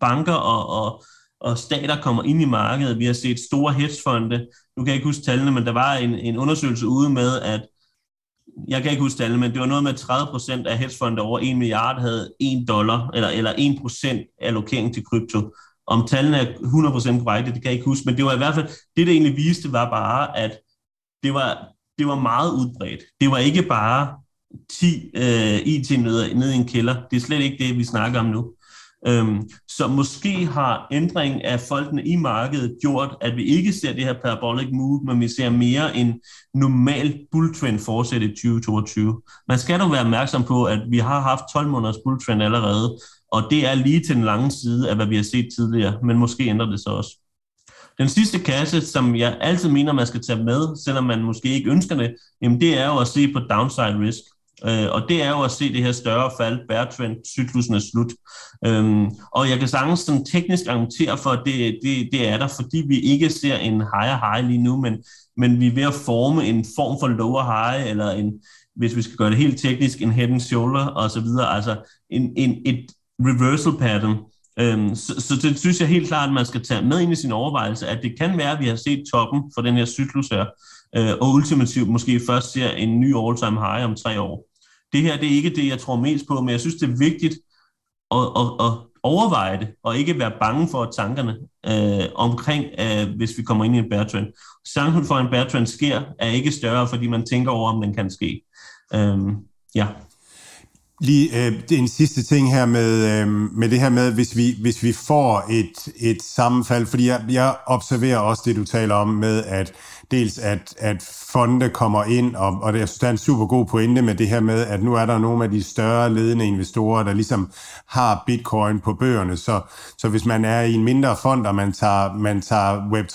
banker og, og, og stater kommer ind i markedet. Vi har set store hedgefonde. Nu kan jeg ikke huske tallene, men der var en, en undersøgelse ude med, at jeg kan ikke huske tallene, men det var noget med 30 procent af hedgefonde over 1 milliard havde 1 dollar, eller, eller 1 procent allokering til krypto. Om tallene er 100% korrekte, det kan jeg ikke huske, men det var i hvert fald, det det egentlig viste, var bare, at det var, det var meget udbredt. Det var ikke bare 10 øh, IT-møder nede i en kælder. Det er slet ikke det, vi snakker om nu. Øhm, så måske har ændringen af folkene i markedet gjort, at vi ikke ser det her parabolic move, men vi ser mere en normal bulltrend fortsætte i 2022. Man skal dog være opmærksom på, at vi har haft 12 måneders bulltrend allerede, og det er lige til den lange side af, hvad vi har set tidligere, men måske ændrer det sig også. Den sidste kasse, som jeg altid mener, man skal tage med, selvom man måske ikke ønsker det, jamen det er jo at se på downside risk. Øh, og det er jo at se det her større fald, bear trend, cyklusen er slut. Øhm, og jeg kan sagtens sådan teknisk argumentere for, at det, det, det er der, fordi vi ikke ser en higher high lige nu, men, men vi er ved at forme en form for lower high, eller en, hvis vi skal gøre det helt teknisk, en head and shoulder og så videre, altså en, en, et reversal pattern. Øhm, så, så det synes jeg helt klart, at man skal tage med ind i sin overvejelse, at det kan være, at vi har set toppen for den her cyklus her, øh, og ultimativt måske først ser en ny all-time high om tre år. Det her det er ikke det, jeg tror mest på, men jeg synes, det er vigtigt at, at, at overveje det, og ikke være bange for tankerne øh, omkring, øh, hvis vi kommer ind i en bear trend. Chancen for, at en bear trend sker, er ikke større, fordi man tænker over, om den kan ske. Øh, ja. Lige øh, en sidste ting her med, øh, med det her med, hvis vi, hvis vi får et, et sammenfald, fordi jeg, jeg observerer også det, du taler om med, at dels at, at fonde kommer ind, og, og det, jeg synes, det er en super god pointe med det her med, at nu er der nogle af de større ledende investorer, der ligesom har bitcoin på bøgerne, så, så hvis man er i en mindre fond, og man tager, man tager Web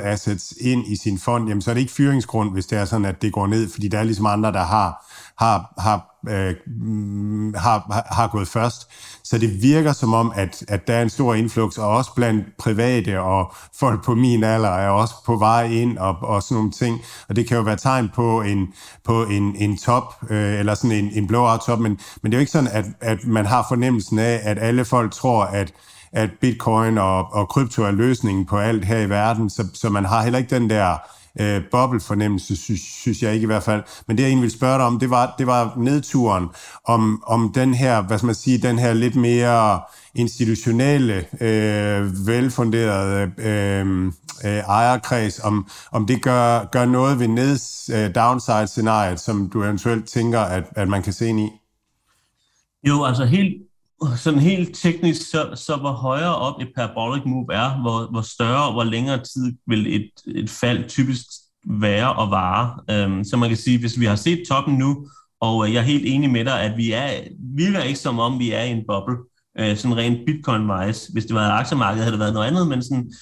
3.0 assets ind i sin fond, jamen så er det ikke fyringsgrund, hvis det er sådan, at det går ned, fordi der er ligesom andre, der har, har, har øh, mm, har, har gået først. Så det virker som om, at, at der er en stor influx, og også blandt private og folk på min alder er også på vej ind og, og sådan nogle ting. Og det kan jo være tegn på en, på en, en top, øh, eller sådan en, en blowout top, men, men det er jo ikke sådan, at, at man har fornemmelsen af, at alle folk tror, at at bitcoin og, og krypto er løsningen på alt her i verden, så, så man har heller ikke den der øh, Øh, bobbelfornemmelse, synes, synes jeg ikke i hvert fald. Men det, jeg egentlig ville spørge dig om, det var, det var nedturen, om, om den her, hvad skal man sige, den her lidt mere institutionelle, øh, velfunderede øh, øh, ejerkreds, om, om det gør, gør noget ved neds øh, downside-scenariet, som du eventuelt tænker, at, at man kan se ind i? Jo, altså helt sådan helt teknisk, så, så hvor højere op et parabolic move er, hvor, hvor større og hvor længere tid vil et, et fald typisk være og vare. Øhm, så man kan sige, hvis vi har set toppen nu, og jeg er helt enig med dig, at vi er, virker ikke som om, vi er i en boble, øh, sådan rent bitcoin-wise. Hvis det var et aktiemarked, havde det været noget andet, men sådan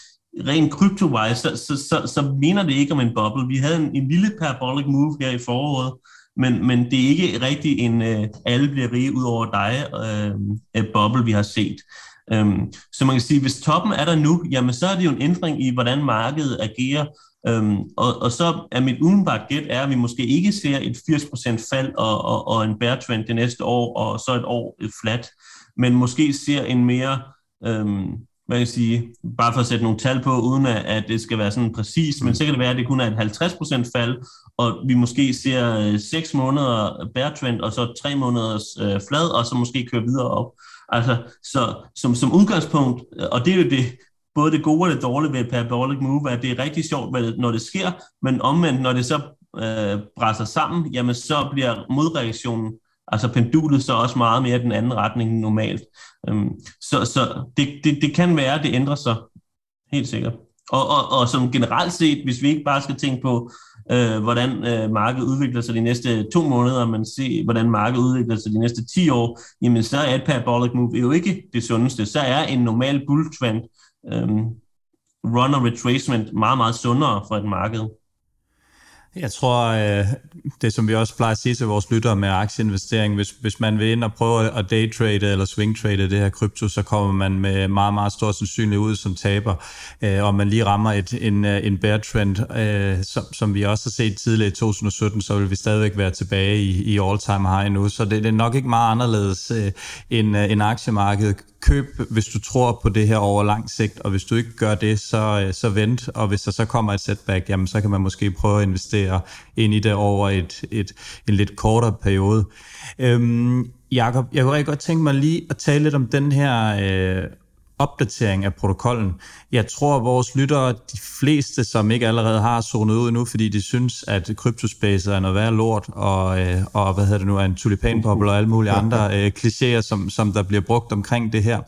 rent krypto-wise, så, så, så, så mener det ikke om en boble. Vi havde en, en lille parabolic move her i foråret, men, men det er ikke rigtig en øh, alle bliver rige ud over dig øh, et boble, vi har set. Øhm, så man kan sige, hvis toppen er der nu, jamen så er det jo en ændring i, hvordan markedet agerer, Øhm, og, og så er mit umiddelbart gæt er, at vi måske ikke ser et 80% fald og, og, og en bear trend det næste år, og så et år et flat, men måske ser en mere øhm, kan jeg sige, bare for at sætte nogle tal på, uden at, at det skal være sådan præcis, men så kan det være, at det kun er et 50% fald, og vi måske ser 6 øh, måneder bear trend, og så 3 måneders øh, flad, og så måske køre videre op. Altså, så som, som udgangspunkt, og det er jo det, både det gode og det dårlige ved parabolic move, at det er rigtig sjovt, når det sker, men omvendt, når det så øh, brænder sammen, jamen så bliver modreaktionen altså pendulet så også meget mere den anden retning end normalt. Øhm, så så det, det, det kan være, at det ændrer sig, helt sikkert. Og, og, og som generelt set, hvis vi ikke bare skal tænke på, øh, hvordan øh, markedet udvikler sig de næste to måneder, men se, hvordan markedet udvikler sig de næste 10 år, jamen så er et parabolic move jo ikke det sundeste. Så er en normal bull trend, øh, run og retracement, meget, meget sundere for et marked. Jeg tror, øh, det som vi også plejer at sige til vores lyttere med aktieinvestering, hvis, hvis man vil ind og prøve at daytrade eller swingtrade det her krypto, så kommer man med meget, meget stor sandsynlighed ud som taber, øh, og man lige rammer et, en, øh, en bear trend, som, som vi også har set tidligere i 2017, så vil vi stadigvæk være tilbage i, i all-time high nu, så det, det er nok ikke meget anderledes end, end aktiemarkedet køb, hvis du tror på det her over lang sigt, og hvis du ikke gør det, så, øh, så vent, og hvis der så kommer et setback, jamen så kan man måske prøve at investere ind i det over et, et, en lidt kortere periode. Øhm, Jakob, jeg kunne rigtig godt tænke mig lige at tale lidt om den her øh, opdatering af protokollen. Jeg tror, at vores lyttere, de fleste, som ikke allerede har zonet ud nu, fordi de synes, at kryptospace er noget værd lort, og, øh, og hvad hedder det nu, er en tulipanboble og alle mulige andre øh, klichéer, som, som der bliver brugt omkring det her,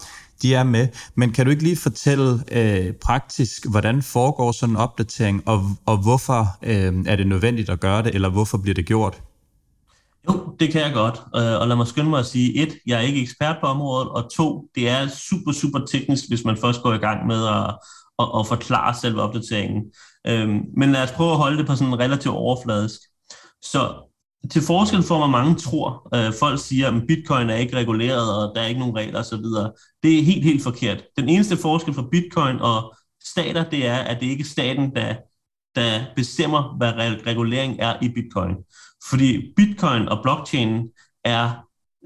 de er med. Men kan du ikke lige fortælle øh, praktisk, hvordan foregår sådan en opdatering, og, og hvorfor øh, er det nødvendigt at gøre det, eller hvorfor bliver det gjort? Jo, det kan jeg godt. Øh, og lad mig skynde mig at sige, et, jeg er ikke ekspert på området, og to, det er super, super teknisk, hvis man først går i gang med at, at, at forklare selve opdateringen. Øh, men lad os prøve at holde det på sådan en relativt overfladisk. Så til forskel for, hvor mange tror, øh, folk siger, at bitcoin er ikke reguleret, og der er ikke nogen regler osv., det er helt, helt forkert. Den eneste forskel for bitcoin og stater, det er, at det ikke er staten, der, der bestemmer, hvad regulering er i bitcoin. Fordi bitcoin og blockchain er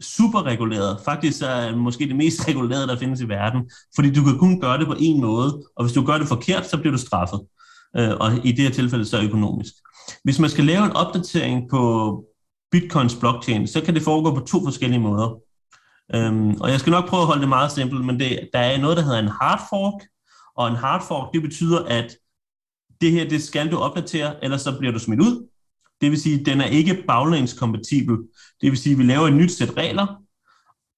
super reguleret. Faktisk er det måske det mest regulerede, der findes i verden. Fordi du kan kun gøre det på en måde, og hvis du gør det forkert, så bliver du straffet. Øh, og i det her tilfælde så økonomisk. Hvis man skal lave en opdatering på bitcoins blockchain, så kan det foregå på to forskellige måder. Øhm, og jeg skal nok prøve at holde det meget simpelt, men det, der er noget, der hedder en hard fork, og en hard fork, det betyder, at det her, det skal du opdatere, ellers så bliver du smidt ud. Det vil sige, at den er ikke baglængskompatibel. Det vil sige, at vi laver et nyt sæt regler,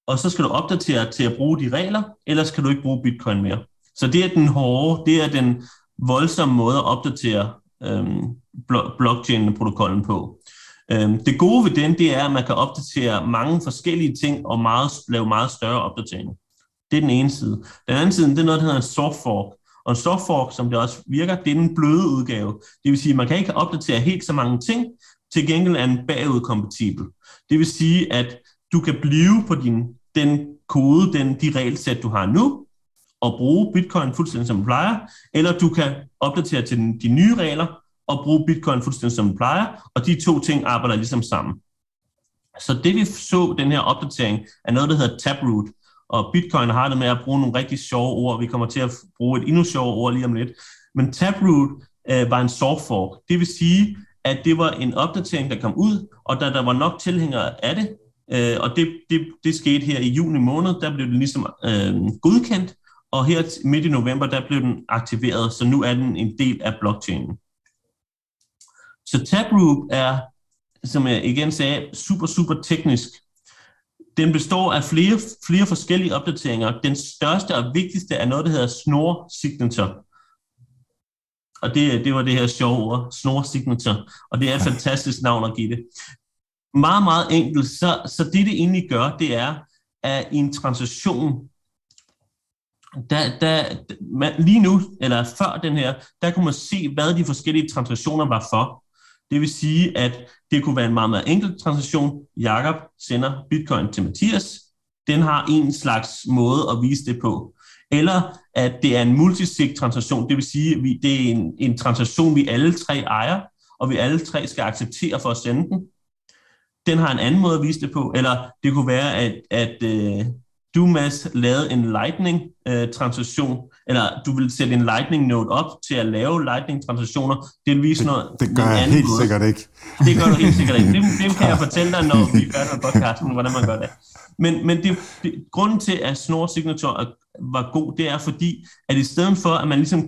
og så skal du opdatere til at bruge de regler, ellers kan du ikke bruge bitcoin mere. Så det er den hårde, det er den voldsomme måde at opdatere øhm, blockchain-protokollen på. Øhm, det gode ved den, det er, at man kan opdatere mange forskellige ting og meget, lave meget større opdateringer. Det er den ene side. Den anden side, det er noget, der hedder en soft fork. Og en soft fork, som det også virker, det er den bløde udgave. Det vil sige, at man kan ikke opdatere helt så mange ting, til gengæld er den bagudkompatibel. Det vil sige, at du kan blive på din, den kode, den, de regelsæt, du har nu, og bruge bitcoin fuldstændig som plejer, eller du kan opdatere til den, de nye regler, og bruge bitcoin fuldstændig som plejer, og de to ting arbejder ligesom sammen. Så det vi så, den her opdatering, er noget, der hedder Taproot, og Bitcoin har det med at bruge nogle rigtig sjove ord. Vi kommer til at bruge et endnu sjovere ord lige om lidt. Men Taproot øh, var en soft fork. Det vil sige, at det var en opdatering, der kom ud, og da der var nok tilhængere af det, øh, og det, det, det skete her i juni måned, der blev det ligesom øh, godkendt, og her midt i november, der blev den aktiveret, så nu er den en del af blockchainen. Så Taproot er, som jeg igen sagde, super, super teknisk, den består af flere, flere forskellige opdateringer. Den største og vigtigste er noget, der hedder Snore Signature. Og det, det var det her sjove ord, Snore Signature. Og det er et fantastisk navn at give det. Meget, meget enkelt. Så, så det, det egentlig gør, det er, at i en transaktion, der, der, man, lige nu, eller før den her, der kunne man se, hvad de forskellige transaktioner var for. Det vil sige, at det kunne være en meget, meget enkel transaktion. Jakob sender bitcoin til Mathias. Den har en slags måde at vise det på. Eller at det er en multisig transaktion, det vil sige, at det er en, en transaktion, vi alle tre ejer, og vi alle tre skal acceptere for at sende den. Den har en anden måde at vise det på. Eller det kunne være, at, at øh, du, Mads, lavede en Lightning-transaktion, øh, eller du vil sætte en Lightning-node op til at lave Lightning-transaktioner, det vil vise noget... Det gør jeg helt måde. sikkert ikke. Det gør du helt sikkert ikke. Det, det kan jeg fortælle dig, når vi gør det podcasten, hvordan man gør det. Men, men det, det, grunden til, at Snore Signature var god, det er fordi, at i stedet for, at man ligesom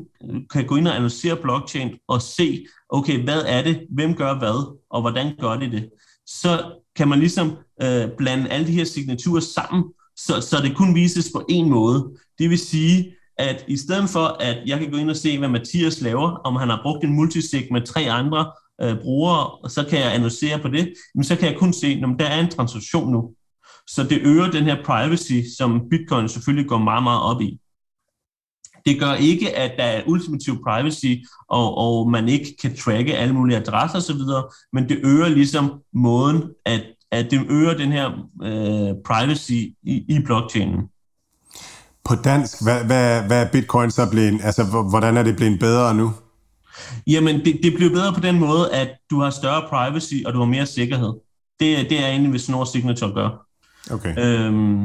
kan gå ind og analysere blockchain og se, okay, hvad er det, hvem gør hvad, og hvordan gør de det, så kan man ligesom øh, blande alle de her signaturer sammen, så, så det kun vises på en måde. Det vil sige, at i stedet for, at jeg kan gå ind og se, hvad Mathias laver, om han har brugt en multisig med tre andre øh, brugere, og så kan jeg analysere på det, men så kan jeg kun se, at der er en transaktion nu. Så det øger den her privacy, som Bitcoin selvfølgelig går meget, meget op i. Det gør ikke, at der er ultimativ privacy, og, og man ikke kan tracke alle mulige adresser osv., men det øger ligesom måden, at, at det øger den her øh, privacy i, i blockchainen. På dansk, hvad, hvad, hvad er bitcoin så blevet, altså hvordan er det blevet bedre nu? Jamen, det, det bliver bedre på den måde, at du har større privacy, og du har mere sikkerhed. Det, det er egentlig, hvis Snor Signature gør. Okay. Øhm,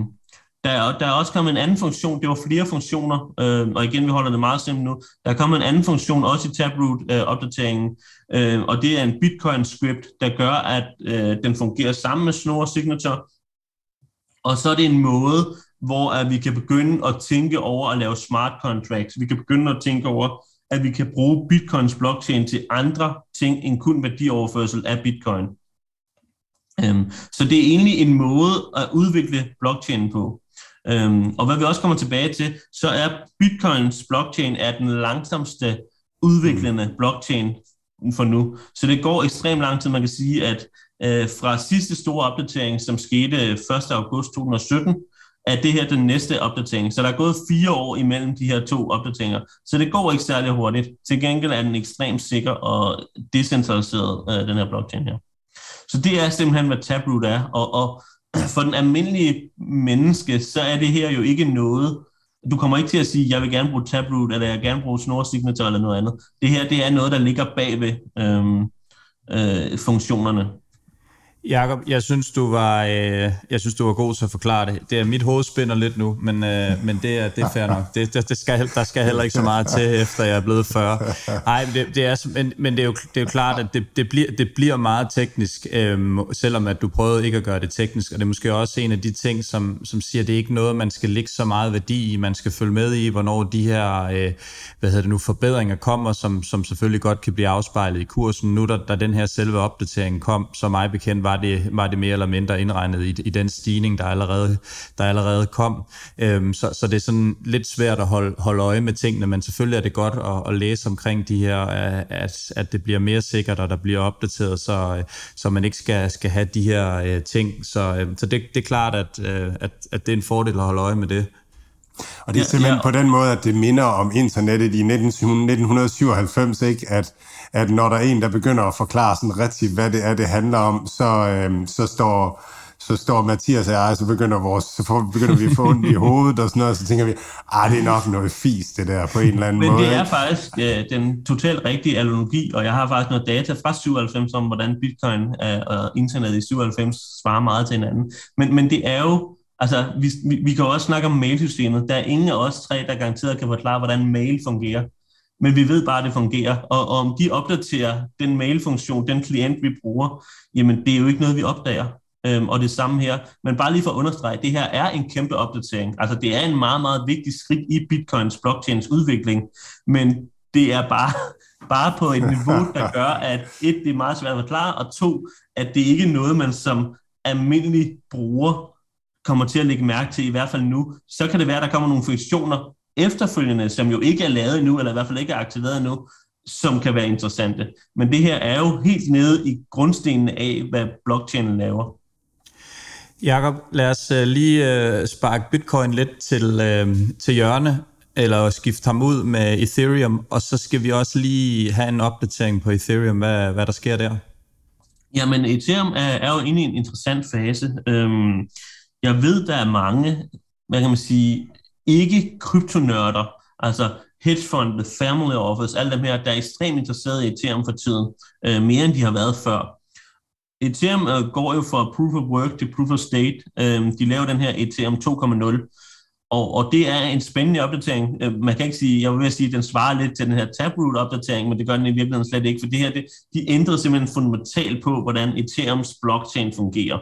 der, er, der er også kommet en anden funktion, det var flere funktioner, øh, og igen, vi holder det meget simpelt nu. Der er kommet en anden funktion, også i Taproot-opdateringen, øh, øh, og det er en Bitcoin-script, der gør, at øh, den fungerer sammen med Snor Signature, og så er det en måde, hvor at vi kan begynde at tænke over at lave smart contracts. Vi kan begynde at tænke over, at vi kan bruge Bitcoins blockchain til andre ting end kun værdioverførsel af Bitcoin. Um, så det er egentlig en måde at udvikle blockchain på. Um, og hvad vi også kommer tilbage til, så er Bitcoins blockchain er den langsomste udviklende mm. blockchain for nu. Så det går ekstremt lang tid. Man kan sige, at uh, fra sidste store opdatering, som skete 1. august 2017, er det her den næste opdatering. Så der er gået fire år imellem de her to opdateringer. Så det går ikke særlig hurtigt. Til gengæld er den ekstremt sikker og decentraliseret, øh, den her blockchain her. Så det er simpelthen, hvad Taproot er. Og, og for den almindelige menneske, så er det her jo ikke noget, du kommer ikke til at sige, jeg vil gerne bruge Taproot, eller jeg vil gerne bruge Snore Signature, eller noget andet. Det her, det er noget, der ligger bagved øhm, øh, funktionerne. Jakob, jeg synes, du var, øh, jeg synes, du var god til at forklare det. Det er mit hoved spænder lidt nu, men, øh, men det, er, det er fair nok. Det, det, det skal, der skal heller ikke så meget til, efter jeg er blevet 40. Nej, det, det er, men, men det, er jo, det er jo klart, at det, det, bliver, det bliver meget teknisk, øh, selvom at du prøvede ikke at gøre det teknisk. Og det er måske også en af de ting, som, som siger, at det er ikke noget, man skal lægge så meget værdi i. Man skal følge med i, hvornår de her øh, hvad hedder det nu, forbedringer kommer, som, som selvfølgelig godt kan blive afspejlet i kursen. Nu, da, da den her selve opdatering kom, så mig bekendt var det, var det mere eller mindre indregnet i, i den stigning, der allerede, der allerede kom. Øhm, så, så det er sådan lidt svært at holde, holde øje med tingene, men selvfølgelig er det godt at, at læse omkring de her, at, at det bliver mere sikkert, og der bliver opdateret, så, så man ikke skal, skal have de her øh, ting. Så, øh, så det, det er klart, at, øh, at, at det er en fordel at holde øje med det. Og det er simpelthen ja, ja. på den måde, at det minder om internettet i 1997, ikke? At, at når der er en, der begynder at forklare sådan rigtigt, hvad det er, det handler om, så, øhm, så står så står Mathias og jeg, så begynder, vores, så får, begynder vi at få ondt i hovedet og sådan noget, og så tænker vi, ah, det er nok noget fis, det der, på en eller anden Men måde. Men det er faktisk øh, den totalt rigtige analogi, og jeg har faktisk noget data fra 97 om, hvordan bitcoin øh, og internet i 97 svarer meget til hinanden. Men, men det er jo Altså, vi, vi, vi kan også snakke om mailsystemet. Der er ingen af os tre, der garanteret kan forklare, hvordan mail fungerer. Men vi ved bare, at det fungerer. Og, og om de opdaterer den mailfunktion, den klient, vi bruger, jamen det er jo ikke noget, vi opdager. Øhm, og det samme her. Men bare lige for at understrege, det her er en kæmpe opdatering. Altså det er en meget, meget vigtig skridt i Bitcoins blockchains udvikling. Men det er bare, bare på et niveau, der gør, at et, det er meget svært at forklare, og to, at det ikke er noget, man som almindelig bruger kommer til at lægge mærke til, i hvert fald nu, så kan det være, at der kommer nogle funktioner efterfølgende, som jo ikke er lavet endnu, eller i hvert fald ikke er aktiveret endnu, som kan være interessante. Men det her er jo helt nede i grundstenen af, hvad blockchainen laver. Jakob, lad os uh, lige uh, sparke bitcoin lidt til, uh, til hjørne, eller skifte ham ud med Ethereum, og så skal vi også lige have en opdatering på Ethereum, hvad, hvad der sker der. Jamen, Ethereum er, er jo inde i en interessant fase. Øhm, jeg ved, der er mange, hvad kan man sige, ikke kryptonørder, altså hedgefonde, family office, alle dem her, der er ekstremt interesserede i Ethereum for tiden, øh, mere end de har været før. Ethereum øh, går jo fra proof of work til proof of state. Øh, de laver den her Ethereum 2.0, og, og det er en spændende opdatering. Øh, man kan ikke sige, jeg vil sige, at den svarer lidt til den her Taproot-opdatering, men det gør den i virkeligheden slet ikke, for det her, det, de ændrer simpelthen fundamentalt på, hvordan Ethereums blockchain fungerer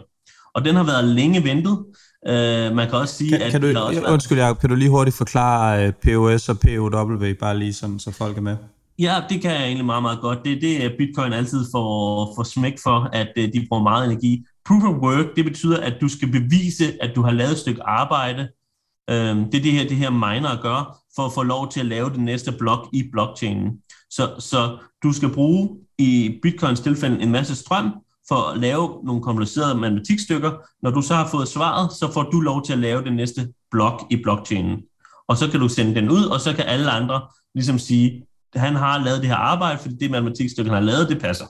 og den har været længe ventet. Uh, man kan også sige, kan, at... Kan du, også været... Undskyld, Jacob, kan du lige hurtigt forklare uh, POS og POW, bare lige sådan, så folk er med? Ja, det kan jeg egentlig meget, meget godt. Det, det er Bitcoin altid for, for smæk for, at uh, de bruger meget energi. Proof of work, det betyder, at du skal bevise, at du har lavet et stykke arbejde. Uh, det er det her, det her miner gør, for at få lov til at lave den næste blok i blockchainen. Så, så du skal bruge i Bitcoins tilfælde en masse strøm, for at lave nogle komplicerede matematikstykker. Når du så har fået svaret, så får du lov til at lave den næste blok i blockchainen. og så kan du sende den ud, og så kan alle andre ligesom sige, han har lavet det her arbejde, fordi det matematikstykke, han har lavet, det passer.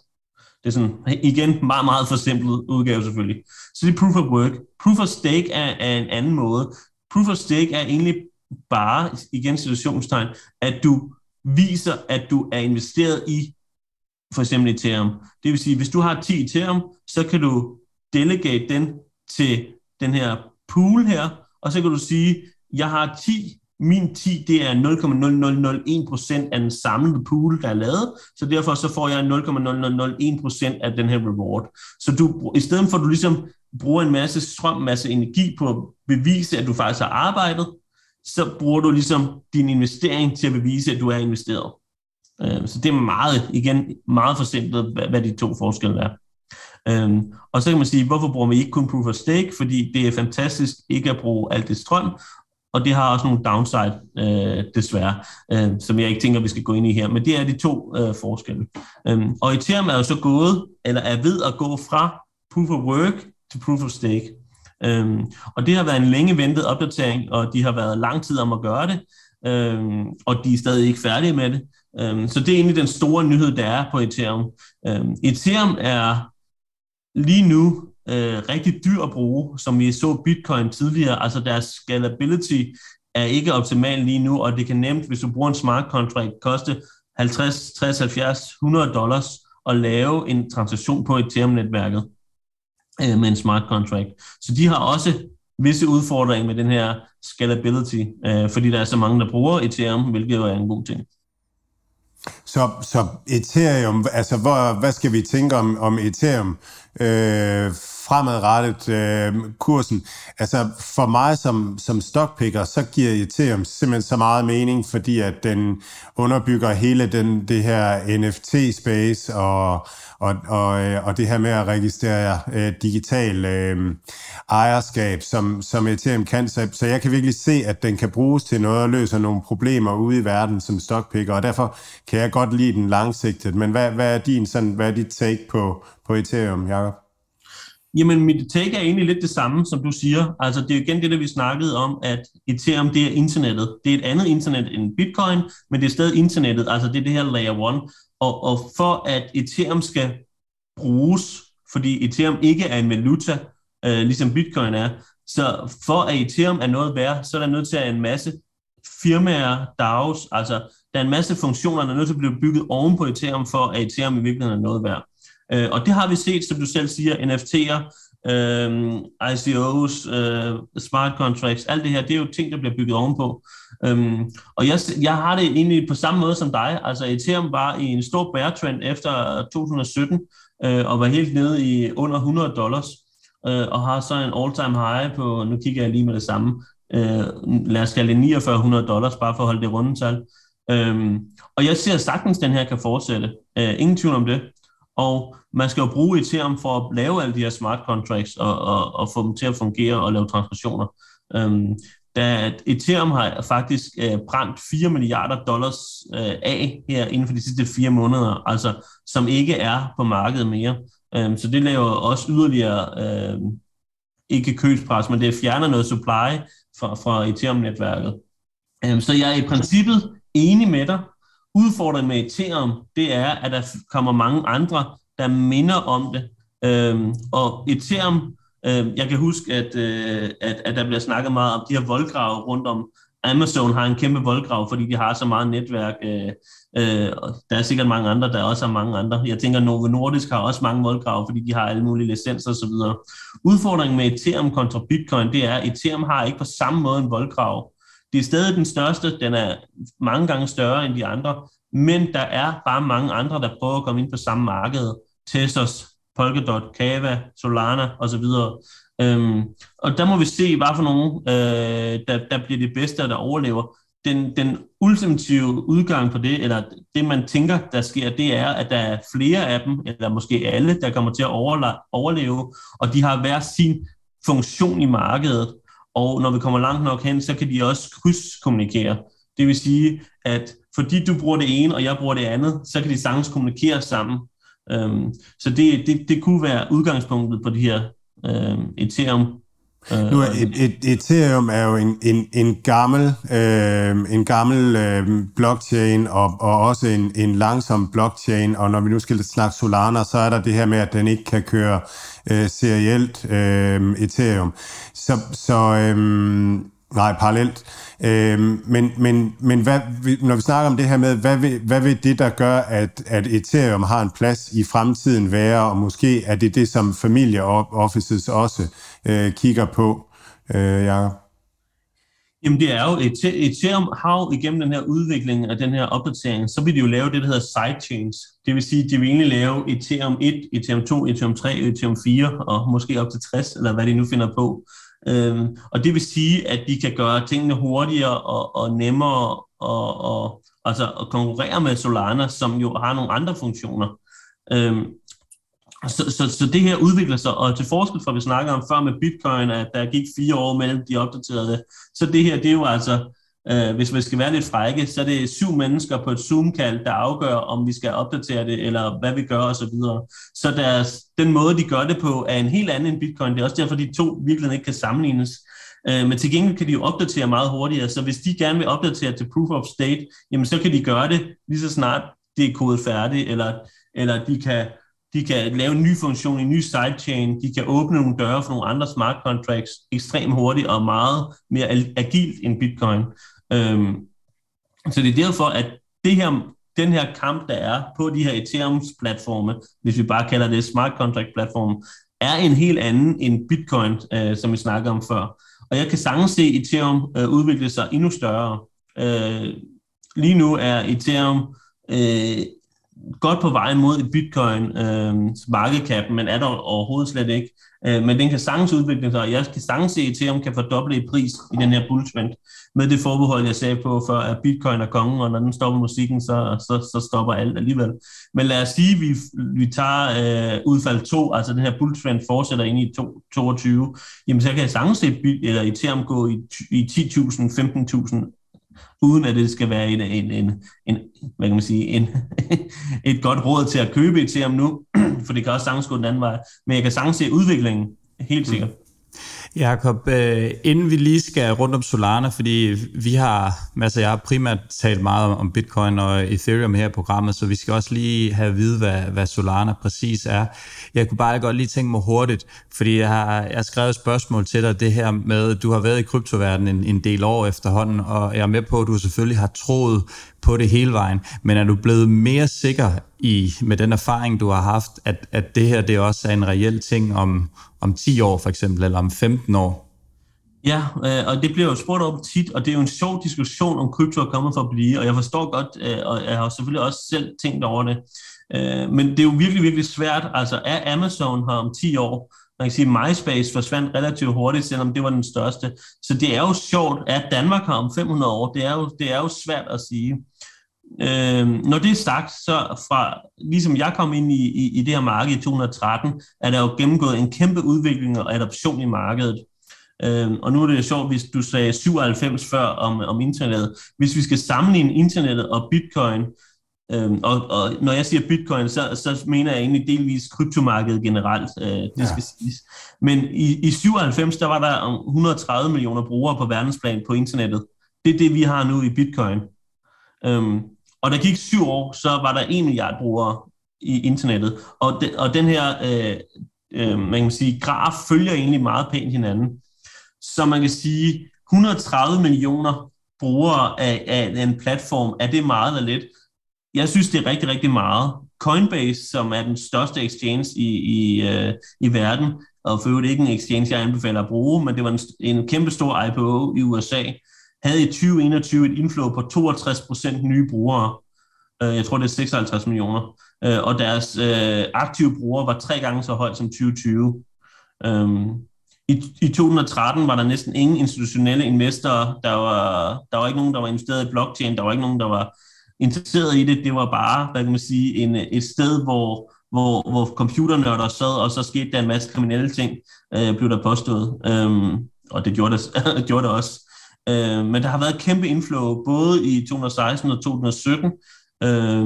Det er sådan, igen, meget, meget forsimplet udgave selvfølgelig. Så det er proof of work. Proof of stake er, er en anden måde. Proof of stake er egentlig bare, igen situationstegn, at du viser, at du er investeret i for eksempel Ethereum. Det vil sige, hvis du har 10 Ethereum, så kan du delegate den til den her pool her, og så kan du sige, jeg har 10 min 10, det er 0,0001% af den samlede pool, der er lavet, så derfor så får jeg 0,0001% af den her reward. Så du, i stedet for at du ligesom bruger en masse strøm, masse energi på at bevise, at du faktisk har arbejdet, så bruger du ligesom din investering til at bevise, at du er investeret. Øh, så det er meget, igen, meget forsimplet, hvad de to forskelle er. Øhm, og så kan man sige, hvorfor bruger vi ikke kun proof of stake? Fordi det er fantastisk ikke at bruge alt det strøm, og det har også nogle downside, øh, desværre, øh, som jeg ikke tænker, vi skal gå ind i her. Men det er de to øh, forskelle. Øhm, og Ethereum er jo så gået, eller er ved at gå fra proof of work til proof of stake. Øhm, og det har været en længe ventet opdatering, og de har været lang tid om at gøre det, øhm, og de er stadig ikke færdige med det. Øhm, så det er egentlig den store nyhed, der er på Ethereum. Øhm, Ethereum er lige nu øh, rigtig dyr at bruge, som vi så Bitcoin tidligere. Altså deres scalability er ikke optimal lige nu, og det kan nemt, hvis du bruger en smart contract, koste 50, 60, 70, 100 dollars at lave en transaktion på Ethereum-netværket øh, med en smart contract. Så de har også visse udfordringer med den her scalability, øh, fordi der er så mange, der bruger Ethereum, hvilket jo er en god ting. Så, så Ethereum, altså hvor, hvad skal vi tænke om, om Ethereum øh, fremadrettet øh, kursen? Altså for mig som, som stockpicker, så giver Ethereum simpelthen så meget mening, fordi at den underbygger hele den, det her NFT-space og, og, og, øh, og det her med at registrere øh, digital øh, ejerskab, som, som Ethereum kan. Så, så jeg kan virkelig se, at den kan bruges til noget og løse nogle problemer ude i verden som stockpicker, og derfor kan jeg godt lide den langsigtet. Men hvad, hvad er din sådan, hvad er dit take på, på Ethereum, Jacob? Jamen, mit take er egentlig lidt det samme, som du siger. Altså, det er igen det, der vi snakkede om, at Ethereum, det er internettet. Det er et andet internet end Bitcoin, men det er stadig internettet. Altså, det er det her layer 1. Og, og for at Ethereum skal bruges, fordi Ethereum ikke er en valuta, øh, ligesom Bitcoin er, så for at Ethereum er noget værd, så er der nødt til at en masse firmaer, DAOs, altså der er en masse funktioner, der er nødt til at blive bygget oven på Ethereum, for at Ethereum i virkeligheden er noget værd. Øh, og det har vi set, som du selv siger, NFT'er, øh, ICOs, øh, smart contracts, alt det her, det er jo ting, der bliver bygget ovenpå. Øhm, og jeg, jeg har det egentlig på samme måde som dig. Altså Ethereum var i en stor bear trend efter 2017, øh, og var helt nede i under 100 dollars, øh, og har så en all-time high på, nu kigger jeg lige med det samme, øh, lad os kalde det 4900 dollars, bare for at holde det runde tal. Øhm, og jeg ser sagtens, at den her kan fortsætte. Øh, ingen tvivl om det. Og man skal jo bruge Ethereum for at lave alle de her smart contracts og, og, og få dem til at fungere og lave transaktioner. Øhm, da Ethereum har faktisk øh, brændt 4 milliarder dollars øh, af her inden for de sidste fire måneder, altså som ikke er på markedet mere. Øhm, så det laver også yderligere, øh, ikke købspres, men det fjerner noget supply fra, fra Ethereum-netværket. Øhm, så jeg er i princippet enig med dig. Udfordringen med Ethereum, det er, at der kommer mange andre, der minder om det. Øhm, og Ethereum Øh, jeg kan huske, at, øh, at, at der bliver snakket meget om de her voldgrave rundt om. Amazon har en kæmpe voldgrav, fordi de har så meget netværk. Øh, øh, der er sikkert mange andre, der også har mange andre. Jeg tænker, Novo Nordisk har også mange voldgrave, fordi de har alle mulige licenser osv. Udfordringen med Ethereum kontra Bitcoin, det er, at Ethereum har ikke på samme måde en voldgrav. Det er stadig den største, den er mange gange større end de andre, men der er bare mange andre, der prøver at komme ind på samme marked. Testos, Polkadot, Kava, Solana osv. Øhm, og der må vi se, hvad for nogle, øh, der, der bliver de bedste, der overlever. Den, den ultimative udgang på det, eller det man tænker, der sker, det er, at der er flere af dem, eller måske alle, der kommer til at overleve, og de har hver sin funktion i markedet. Og når vi kommer langt nok hen, så kan de også krydskommunikere. Det vil sige, at fordi du bruger det ene, og jeg bruger det andet, så kan de sagtens kommunikere sammen. Øhm, så det, det, det kunne være udgangspunktet på de her øhm, Ethereum nu er et, et, Ethereum er jo en, en, en gammel, øh, en gammel øh, blockchain og, og også en, en langsom blockchain, og når vi nu skal snakke Solana, så er der det her med, at den ikke kan køre øh, serielt øh, Ethereum. Så, så øh, nej, parallelt. Øhm, men men, men hvad, når vi snakker om det her med, hvad vil, hvad vil det, der gør, at, at Ethereum har en plads i fremtiden være, og måske er det det, som familieoffices også øh, kigger på, øh, Jacob? Jamen det er jo, Ethereum har jo igennem den her udvikling og den her opdatering, så vil de jo lave det, der hedder sidechains. Det vil sige, at de vil egentlig lave Ethereum 1, Ethereum 2, Ethereum 3, Ethereum 4 og måske op til 60, eller hvad de nu finder på. Øhm, og det vil sige, at de kan gøre tingene hurtigere og, og nemmere og, og, altså at konkurrere med Solana, som jo har nogle andre funktioner. Øhm, så, så, så det her udvikler sig, og til forskel fra, vi snakker om før med Bitcoin, at der gik fire år mellem de opdaterede, så det her, det er jo altså, øh, hvis vi skal være lidt frække, så er det syv mennesker på et Zoom-kald, der afgør, om vi skal opdatere det, eller hvad vi gør osv. Så, så deres, den måde, de gør det på, er en helt anden end Bitcoin. Det er også derfor, de to virkelig ikke kan sammenlignes. Øh, men til gengæld kan de jo opdatere meget hurtigere, så hvis de gerne vil opdatere til Proof of State, jamen så kan de gøre det lige så snart det er kodet færdigt, eller, eller de kan de kan lave en ny funktion, en ny sidechain, de kan åbne nogle døre for nogle andre smart contracts ekstremt hurtigt og meget mere agilt end Bitcoin. Øhm, så det er derfor, at det her, den her kamp, der er på de her Ethereum-platforme, hvis vi bare kalder det smart contract-platform, er en helt anden end Bitcoin, øh, som vi snakkede om før. Og jeg kan sagtens se Ethereum øh, udvikle sig endnu større. Øh, lige nu er Ethereum øh, godt på vej mod et bitcoin øh, markedcap, men er der overhovedet slet ikke. Øh, men den kan sagtens udvikle sig, og jeg kan sagtens se, at Ethereum kan fordoble i pris i den her bulltrend, med det forbehold, jeg sagde på før, at bitcoin er kongen, og når den stopper musikken, så, så, så stopper alt alligevel. Men lad os sige, at vi, vi tager øh, udfald 2, altså den her bulltrend fortsætter ind i 2022, jamen så kan jeg sagtens se eller Ethereum gå i, i 10.000, 15.000 uden at det skal være en, en, en, en hvad kan man sige, en, et godt råd til at købe et til ham nu, for det kan også sagtens gå den anden vej. Men jeg kan sagtens se udviklingen, helt sikkert. Mm. Jakob, øh, inden vi lige skal rundt om Solana, fordi vi har, altså jeg har primært talt meget om Bitcoin og Ethereum her i programmet, så vi skal også lige have at vide, hvad, hvad Solana præcis er. Jeg kunne bare godt lige tænke mig hurtigt, fordi jeg har, jeg har skrevet et spørgsmål til dig, det her med, du har været i kryptoverdenen en, en del år efterhånden, og jeg er med på, at du selvfølgelig har troet på det hele vejen, men er du blevet mere sikker i, med den erfaring, du har haft, at, at det her det også er en reel ting om, om 10 år for eksempel, eller om 15 år? Ja, øh, og det bliver jo spurgt op tit, og det er jo en sjov diskussion, om krypto er kommet for at blive, og jeg forstår godt, øh, og jeg har selvfølgelig også selv tænkt over det. Øh, men det er jo virkelig, virkelig svært. Altså, er Amazon her om 10 år? Man kan sige, at MySpace forsvandt relativt hurtigt, selvom det var den største. Så det er jo sjovt, at Danmark har om 500 år. Det er jo, det er jo svært at sige. Øh, når det er sagt, så fra, ligesom jeg kom ind i, i, i det her marked i 2013, er der jo gennemgået en kæmpe udvikling og adoption i markedet. Øh, og nu er det jo sjovt, hvis du sagde 97 før om, om internettet. Hvis vi skal sammenligne internettet og bitcoin, Øhm, og, og når jeg siger bitcoin, så, så mener jeg egentlig delvis kryptomarkedet generelt, øh, det ja. skal siges. Men i, i 97, der var der 130 millioner brugere på verdensplan på internettet. Det er det, vi har nu i bitcoin. Øhm, og der gik syv år, så var der en milliard brugere i internettet. Og, de, og den her øh, øh, man kan sige, graf følger egentlig meget pænt hinanden. Så man kan sige, 130 millioner brugere af, af en platform, er det meget eller lidt? Jeg synes, det er rigtig, rigtig meget. Coinbase, som er den største exchange i, i, øh, i verden, og for øvrigt ikke en exchange, jeg anbefaler at bruge, men det var en, en kæmpe stor IPO i USA, havde i 2021 et inflow på 62% nye brugere. Øh, jeg tror, det er 56 millioner. Øh, og deres øh, aktive brugere var tre gange så højt som 2020. Øhm, i, I 2013 var der næsten ingen institutionelle investorer. Der var, der var ikke nogen, der var investeret i blockchain. Der var ikke nogen, der var interesseret i det. Det var bare, hvad kan man sige, en, et sted, hvor, hvor, hvor computernørder sad, og så skete der en masse kriminelle ting, øh, blev der påstået. Øhm, og det gjorde det, gjorde det også. Øh, men der har været et kæmpe inflow, både i 2016 og 2017, øh,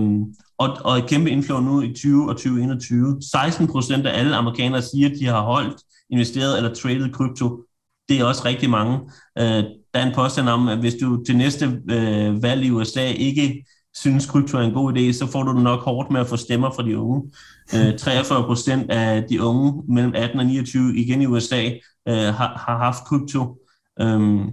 og, og et kæmpe inflow nu i 20 og 2021. 16 procent af alle amerikanere siger, at de har holdt, investeret eller traded krypto Det er også rigtig mange. Øh, der er en påstand om, at hvis du til næste øh, valg i USA ikke synes, krypto er en god idé, så får du det nok hårdt med at få stemmer fra de unge. Øh, 43 procent af de unge mellem 18 og 29 igen i USA øh, har, har haft krypto. Øhm,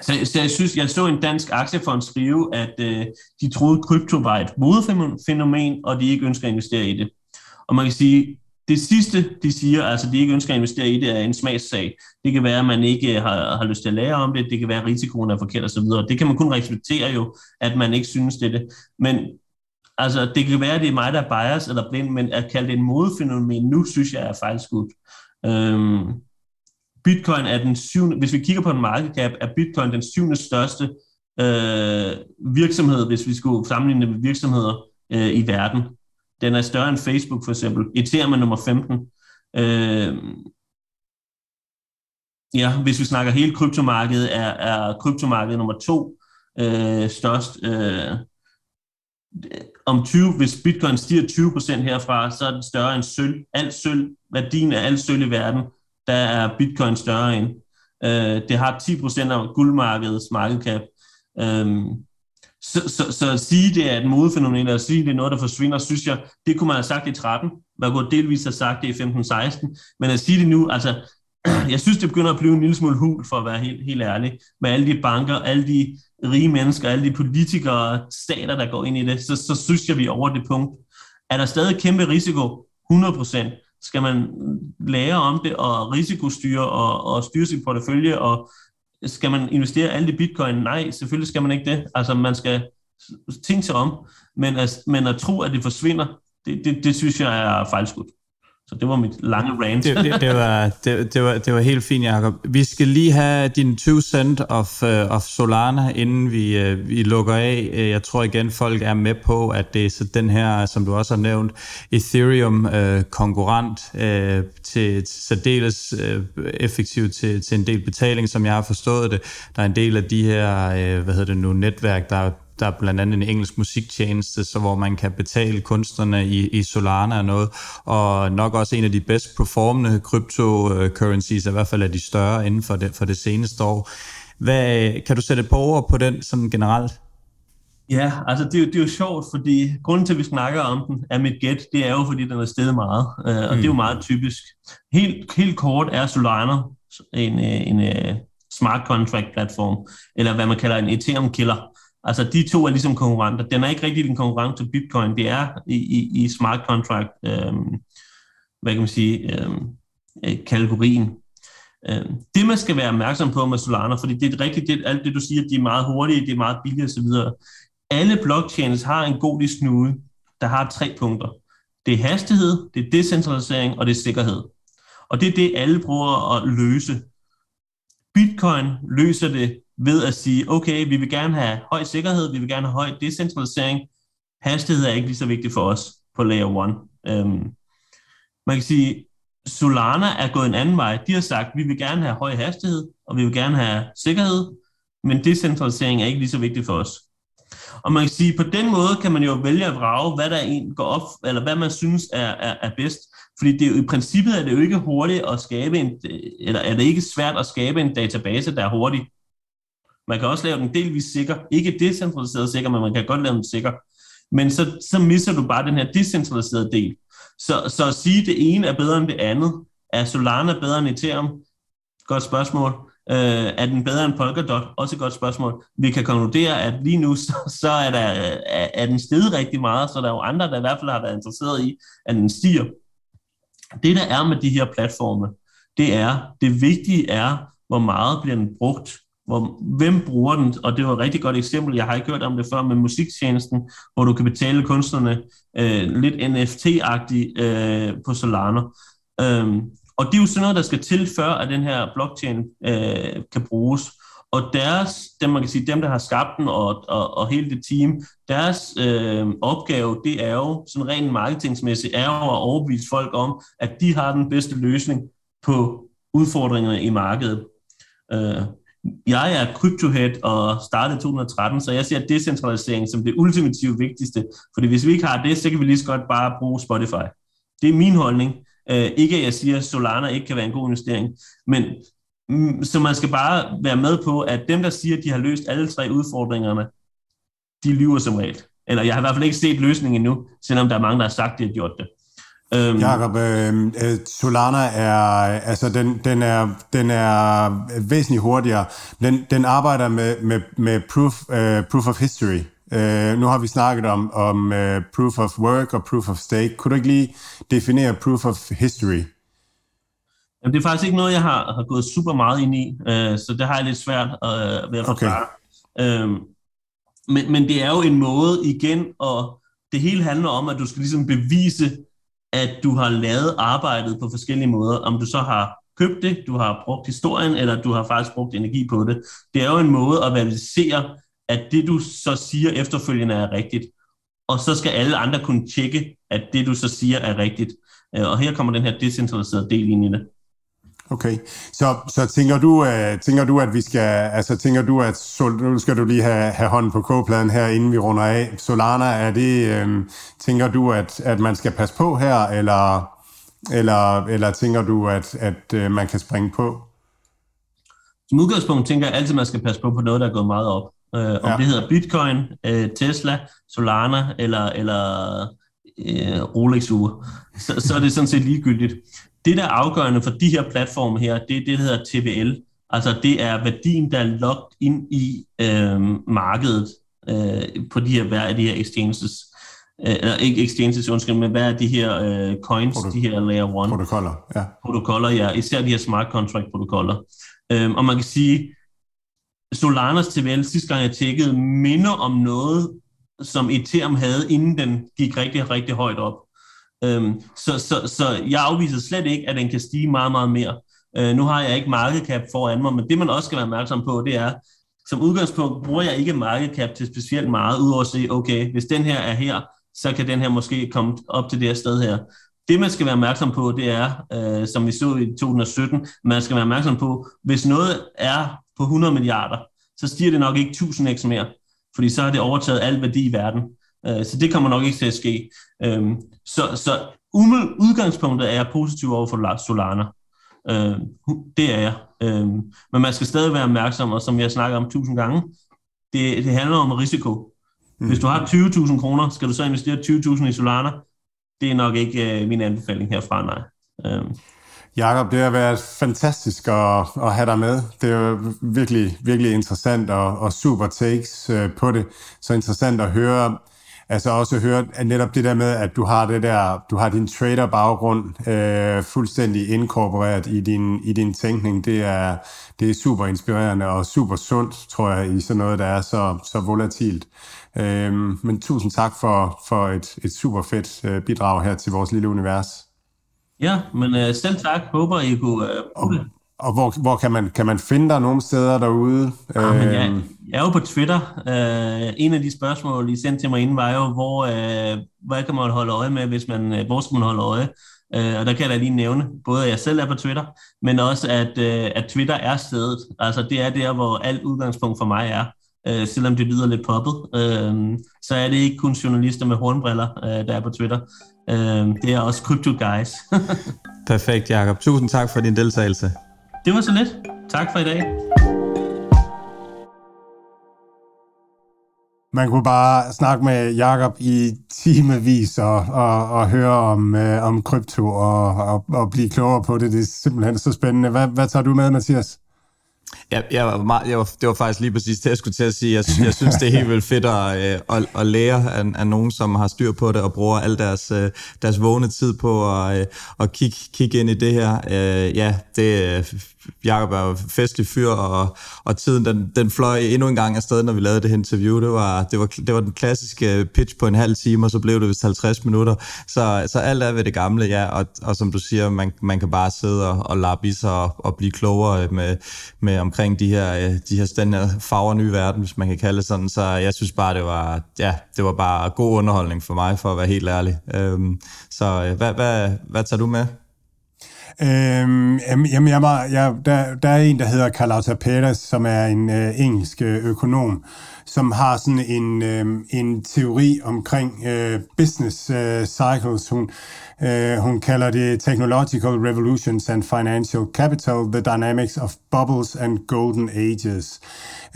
så, så jeg synes, jeg så en dansk aktiefond skrive, at øh, de troede, krypto var et modefænomen, og de ikke ønsker at investere i det. Og man kan sige, det sidste, de siger, altså de ikke ønsker at investere i det, er en smagssag. Det kan være, at man ikke har, har lyst til at lære om det, det kan være, at risikoen er forkert osv. Det kan man kun respektere jo, at man ikke synes det. det. Men altså, det kan være, at det er mig, der er bias eller blind, men at kalde det en modefænomen nu, synes jeg er fejlskudt. Øhm, Bitcoin er den syvende, hvis vi kigger på en market cap, er Bitcoin den syvende største øh, virksomhed, hvis vi skulle sammenligne det med virksomheder øh, i verden. Den er større end Facebook for eksempel. Ethereum er nummer 15. Øh, ja, hvis vi snakker hele kryptomarkedet, er, er kryptomarkedet nummer to øh, størst. Øh, om 20, hvis bitcoin stiger 20% herfra, så er den større end sølv. Alt sølv, værdien af alt sølv i verden, der er bitcoin større end. Øh, det har 10% af guldmarkedets market cap. Øh, så, så, så at sige, det er et modefænomen, eller at sige, det er noget, der forsvinder, synes jeg, det kunne man have sagt i 13. Man kunne delvis have sagt det i 15-16. Men at sige det nu, altså, jeg synes, det begynder at blive en lille smule hul, for at være helt, helt ærlig, med alle de banker, alle de rige mennesker, alle de politikere, stater, der går ind i det, så, så synes jeg, vi er over det punkt. Er der stadig kæmpe risiko? 100% Skal man lære om det og risikostyre og, og styre sin portefølje og skal man investere alt i bitcoin? Nej, selvfølgelig skal man ikke det. Altså, man skal tænke sig om, men at, men at tro, at det forsvinder, det, det, det synes jeg er fejlskudt. Så det var mit lange rant. det, det, det, var, det, det, var, det var helt fint, Jacob. Vi skal lige have din 20 cent of, uh, of Solana, inden vi, uh, vi lukker af. Øh, jeg tror igen, folk er med på, at det er så den her, som du også har nævnt, Ethereum-konkurrent uh, til, til særdeles uh, effektivt til, til en del betaling, som jeg har forstået det. Der er en del af de her, uh, hvad hedder det nu, netværk, der der er blandt andet en engelsk musiktjeneste, så hvor man kan betale kunstnerne i, i Solana og noget, og nok også en af de bedst performende cryptocurrencies, i hvert fald er de større inden for det, for det seneste år. Hvad, kan du sætte på ord på den sådan generelt? Ja, altså det, det er jo sjovt, fordi grunden til, at vi snakker om den, er mit gæt, det er jo, fordi den er steget meget, øh, og mm. det er jo mm. meget typisk. Helt, helt kort er Solana en, en, en smart contract platform, eller hvad man kalder en Ethereum killer. Altså, de to er ligesom konkurrenter. Den er ikke rigtig en konkurrent til Bitcoin. Det er i, i, i smart contract, øh, hvad kan man sige, øhm, øh, kategorien. Øh, det, man skal være opmærksom på med Solana, fordi det er rigtigt, det, alt det, du siger, de er meget hurtige, det er meget billige osv. Alle blockchains har en god snude, der har tre punkter. Det er hastighed, det er decentralisering, og det er sikkerhed. Og det er det, alle prøver at løse. Bitcoin løser det ved at sige, okay, vi vil gerne have høj sikkerhed, vi vil gerne have høj decentralisering. Hastighed er ikke lige så vigtigt for os på layer 1. Øhm, man kan sige, Solana er gået en anden vej. De har sagt, vi vil gerne have høj hastighed, og vi vil gerne have sikkerhed, men decentralisering er ikke lige så vigtigt for os. Og man kan sige, på den måde kan man jo vælge at vrage, hvad der en går op, eller hvad man synes er, er, er bedst. Fordi det er jo, i princippet er det jo ikke hurtigt at skabe en, eller er det ikke svært at skabe en database, der er hurtig. Man kan også lave den delvis sikker. Ikke decentraliseret sikker, men man kan godt lave den sikker. Men så, så misser du bare den her decentraliserede del. Så, så at sige, at det ene er bedre end det andet, er Solana bedre end Ethereum? Godt spørgsmål. Øh, er den bedre end Polkadot? Også et godt spørgsmål. Vi kan konkludere, at lige nu, så, så er, der, er, er den steget rigtig meget, så der er jo andre, der i hvert fald har været interesseret i, at den stiger. Det, der er med de her platforme, det er, det vigtige er, hvor meget bliver den brugt hvor, hvem bruger den? Og det var et rigtig godt eksempel, jeg har ikke hørt om det før, med musiktjenesten, hvor du kan betale kunstnerne øh, lidt NFT-agtigt øh, på Solana. Øhm, og det er jo sådan noget, der skal til, før at den her blockchain øh, kan bruges. Og deres, dem man kan sige, dem der har skabt den, og, og, og hele det team, deres øh, opgave, det er jo sådan rent marketingsmæssigt, er jo at overbevise folk om, at de har den bedste løsning på udfordringerne i markedet. Øh, jeg er cryptohead og startede 2013, så jeg ser decentralisering som det ultimative vigtigste. Fordi hvis vi ikke har det, så kan vi lige så godt bare bruge Spotify. Det er min holdning. Øh, ikke at jeg siger, at Solana ikke kan være en god investering, men mm, så man skal bare være med på, at dem, der siger, at de har løst alle tre udfordringerne, de lyver som regel. Eller jeg har i hvert fald ikke set løsningen endnu, selvom der er mange, der har sagt, at de har gjort det. Øhm, Jakob, øh, øh, Solana er, altså den, den er, den er væsentligt hurtigere. Den, den arbejder med, med, med proof, uh, proof of history. Uh, nu har vi snakket om, om uh, proof of work og proof of stake. Kunne du ikke lige definere proof of history? Jamen, det er faktisk ikke noget, jeg har, har gået super meget ind i, uh, så det har jeg lidt svært uh, ved at forklare. Okay. Uh, men, men det er jo en måde igen, og det hele handler om, at du skal ligesom bevise, at du har lavet arbejdet på forskellige måder. Om du så har købt det, du har brugt historien, eller du har faktisk brugt energi på det. Det er jo en måde at validere, at det du så siger efterfølgende er rigtigt. Og så skal alle andre kunne tjekke, at det du så siger er rigtigt. Øh, og her kommer den her decentraliserede del ind i det. Okay, så, så tænker, du, uh, tænker du, at vi skal, altså tænker du, at sol, nu skal du lige have, have hånden på kogepladen her, inden vi runder af. Solana, er det, um, tænker du, at, at man skal passe på her, eller, eller, eller tænker du, at, at uh, man kan springe på? Som udgangspunkt tænker jeg altid, at man skal passe på på noget, der er gået meget op. Uh, om ja. det hedder Bitcoin, uh, Tesla, Solana eller, eller uh, Rolex-ure, så, så er det sådan set ligegyldigt. Det, der er afgørende for de her platforme her, det er det, der hedder TVL. Altså det er værdien, der er logget ind i øh, markedet øh, på de her, hver af de her exchanges. Øh, eller ikke exchanges, undskyld, men hvad er de her øh, coins, Proto- de her layer 1? Protokoller, ja. Protokoller, ja. Især de her smart contract protokoller. Øh, og man kan sige, Solanas TVL, sidste gang jeg tjekkede, minder om noget, som Ethereum havde, inden den gik rigtig, rigtig højt op. Øhm, så, så, så jeg afviser slet ikke, at den kan stige meget, meget mere. Øh, nu har jeg ikke market cap foran mig, men det man også skal være opmærksom på, det er, som udgangspunkt bruger jeg ikke market cap til specielt meget, udover at sige, okay, hvis den her er her, så kan den her måske komme op til det her sted her. Det, man skal være opmærksom på, det er, øh, som vi så i 2017, man skal være opmærksom på, hvis noget er på 100 milliarder, så stiger det nok ikke 1000 x mere, fordi så har det overtaget al værdi i verden. Øh, så det kommer nok ikke til at ske. Øh, så, så udgangspunktet er jeg positiv over for Solana. Øh, det er jeg. Øh, men man skal stadig være opmærksom, og som jeg snakker om tusind gange, det, det handler om risiko. Hvis du har 20.000 kroner, skal du så investere 20.000 i Solana? Det er nok ikke øh, min anbefaling herfra, nej. Øh. Jakob, det har været fantastisk at, at have dig med. Det er virkelig, virkelig interessant og, og super takes øh, på det. Så interessant at høre altså også hørt at netop det der med, at du har det der, du har din trader-baggrund øh, fuldstændig inkorporeret i din, i din tænkning. Det er, det er super inspirerende og super sundt, tror jeg, i sådan noget, der er så, så volatilt. Øh, men tusind tak for, for et, et super fedt øh, bidrag her til vores lille univers. Ja, men øh, selv tak. Håber, I kunne øh, bruge det. Og hvor, hvor kan, man, kan man finde dig nogle steder derude? Ja, men jeg, øhm. jeg er jo på Twitter. Uh, en af de spørgsmål, I sendte til mig inden, var jo, hvor, uh, hvad kan man holde øje med, hvis man, uh, hvor skal man holde øje? Uh, og der kan jeg da lige nævne, både at jeg selv er på Twitter, men også at, uh, at Twitter er stedet. Altså det er der, hvor alt udgangspunkt for mig er. Uh, selvom det lyder lidt poppet, uh, så er det ikke kun journalister med hornbriller, uh, der er på Twitter. Uh, det er også crypto guys. Perfekt, Jacob. Tusind tak for din deltagelse. Det var så lidt. Tak for i dag. Man kunne bare snakke med Jakob i timevis og, og, og høre om, øh, om krypto og, og, og blive klogere på det. Det er simpelthen så spændende. Hvad, hvad tager du med, Mathias? Ja, jeg var meget, jeg var, det var faktisk lige præcis det, jeg skulle til at sige. Jeg, jeg synes, det er helt vildt fedt at, øh, at, at lære af, af nogen, som har styr på det og bruger al deres, øh, deres vågne tid på at, øh, at kigge, kigge ind i det her. Øh, ja, det øh, Jacob er jo festlig fyr, og, og tiden den, den fløj endnu en gang afsted, når vi lavede det her interview. Det var, det var, det var den klassiske øh, pitch på en halv time, og så blev det vist 50 minutter. Så, så alt er ved det gamle, ja, og, og som du siger, man, man kan bare sidde og, og lappe i sig og, og blive klogere med, med omkring de her, øh, de her stændige farver nye verden, hvis man kan kalde det sådan. Så jeg synes bare, det var, ja, det var bare god underholdning for mig, for at være helt ærlig. Øhm, så øh, hvad, hvad, hvad tager du med? Øhm, jamen, jeg, jeg, der, der er en, der hedder Carlotta Perez, som er en øh, engelsk øh, økonom, som har sådan en, øh, en teori omkring øh, business øh, cycles. Hun, øh, hun kalder det Technological Revolutions and Financial Capital, The Dynamics of Bubbles and Golden Ages.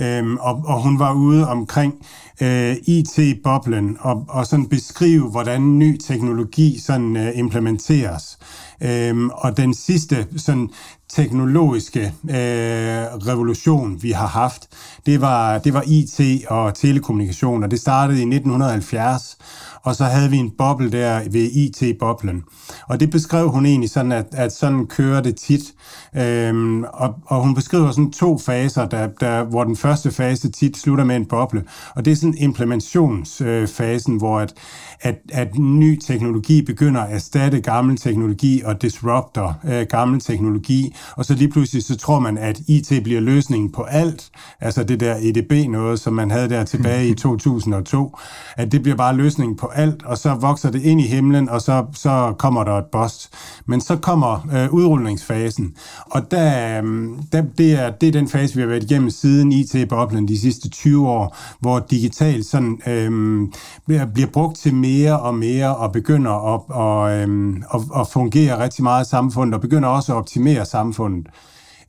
Øh, og, og hun var ude omkring øh, IT-boblen og, og sådan beskrive, hvordan ny teknologi sådan øh, implementeres. Øhm, og den sidste sådan teknologiske øh, revolution, vi har haft, det var, det var IT og telekommunikation, og det startede i 1970, og så havde vi en boble der ved IT-boblen. Og det beskrev hun egentlig sådan, at, at sådan kører det tit. Øhm, og, og hun beskriver sådan to faser, der, der, hvor den første fase tit slutter med en boble. Og det er sådan implementationsfasen, hvor at, at, at ny teknologi begynder at erstatte gammel teknologi og disrupter øh, gammel teknologi. Og så lige pludselig så tror man, at IT bliver løsningen på alt. Altså det der EDB noget, som man havde der tilbage i 2002. At det bliver bare løsningen på alt, og så vokser det ind i himlen, og så, så kommer der et bust. Men så kommer øh, udrulningsfasen, og der, øh, der, det, er, det er den fase, vi har været igennem siden IT-boblen de sidste 20 år, hvor digital sådan, øh, bliver brugt til mere mere og mere, og begynder at, og, øh, at, at fungere rigtig meget i samfundet, og begynder også at optimere samfundet.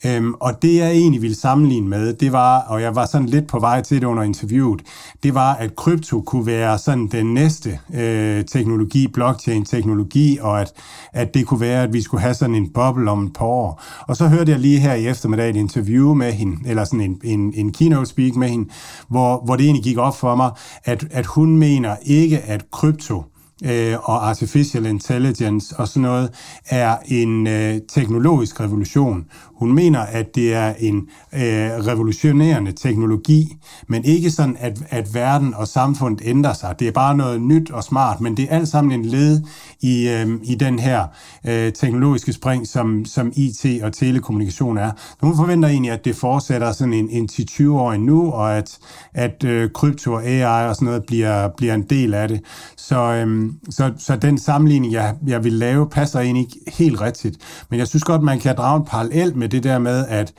Øhm, og det jeg egentlig ville sammenligne med, det var, og jeg var sådan lidt på vej til det under interviewet, det var, at krypto kunne være sådan den næste øh, teknologi, blockchain-teknologi, og at, at det kunne være, at vi skulle have sådan en boble om et par år. Og så hørte jeg lige her i eftermiddag et interview med hende, eller sådan en, en, en keynote speak med hende, hvor, hvor det egentlig gik op for mig, at, at hun mener ikke, at krypto øh, og artificial intelligence og sådan noget er en øh, teknologisk revolution. Hun mener, at det er en øh, revolutionerende teknologi, men ikke sådan, at, at verden og samfundet ændrer sig. Det er bare noget nyt og smart, men det er alt sammen en led i, øh, i den her øh, teknologiske spring, som, som IT og telekommunikation er. Hun forventer egentlig, at det fortsætter sådan en, en 10-20 år endnu, og at, at øh, krypto og AI og sådan noget bliver, bliver en del af det. Så, øh, så, så den sammenligning, jeg, jeg vil lave, passer egentlig ikke helt rigtigt. Men jeg synes godt, man kan drage en parallel med det der med, at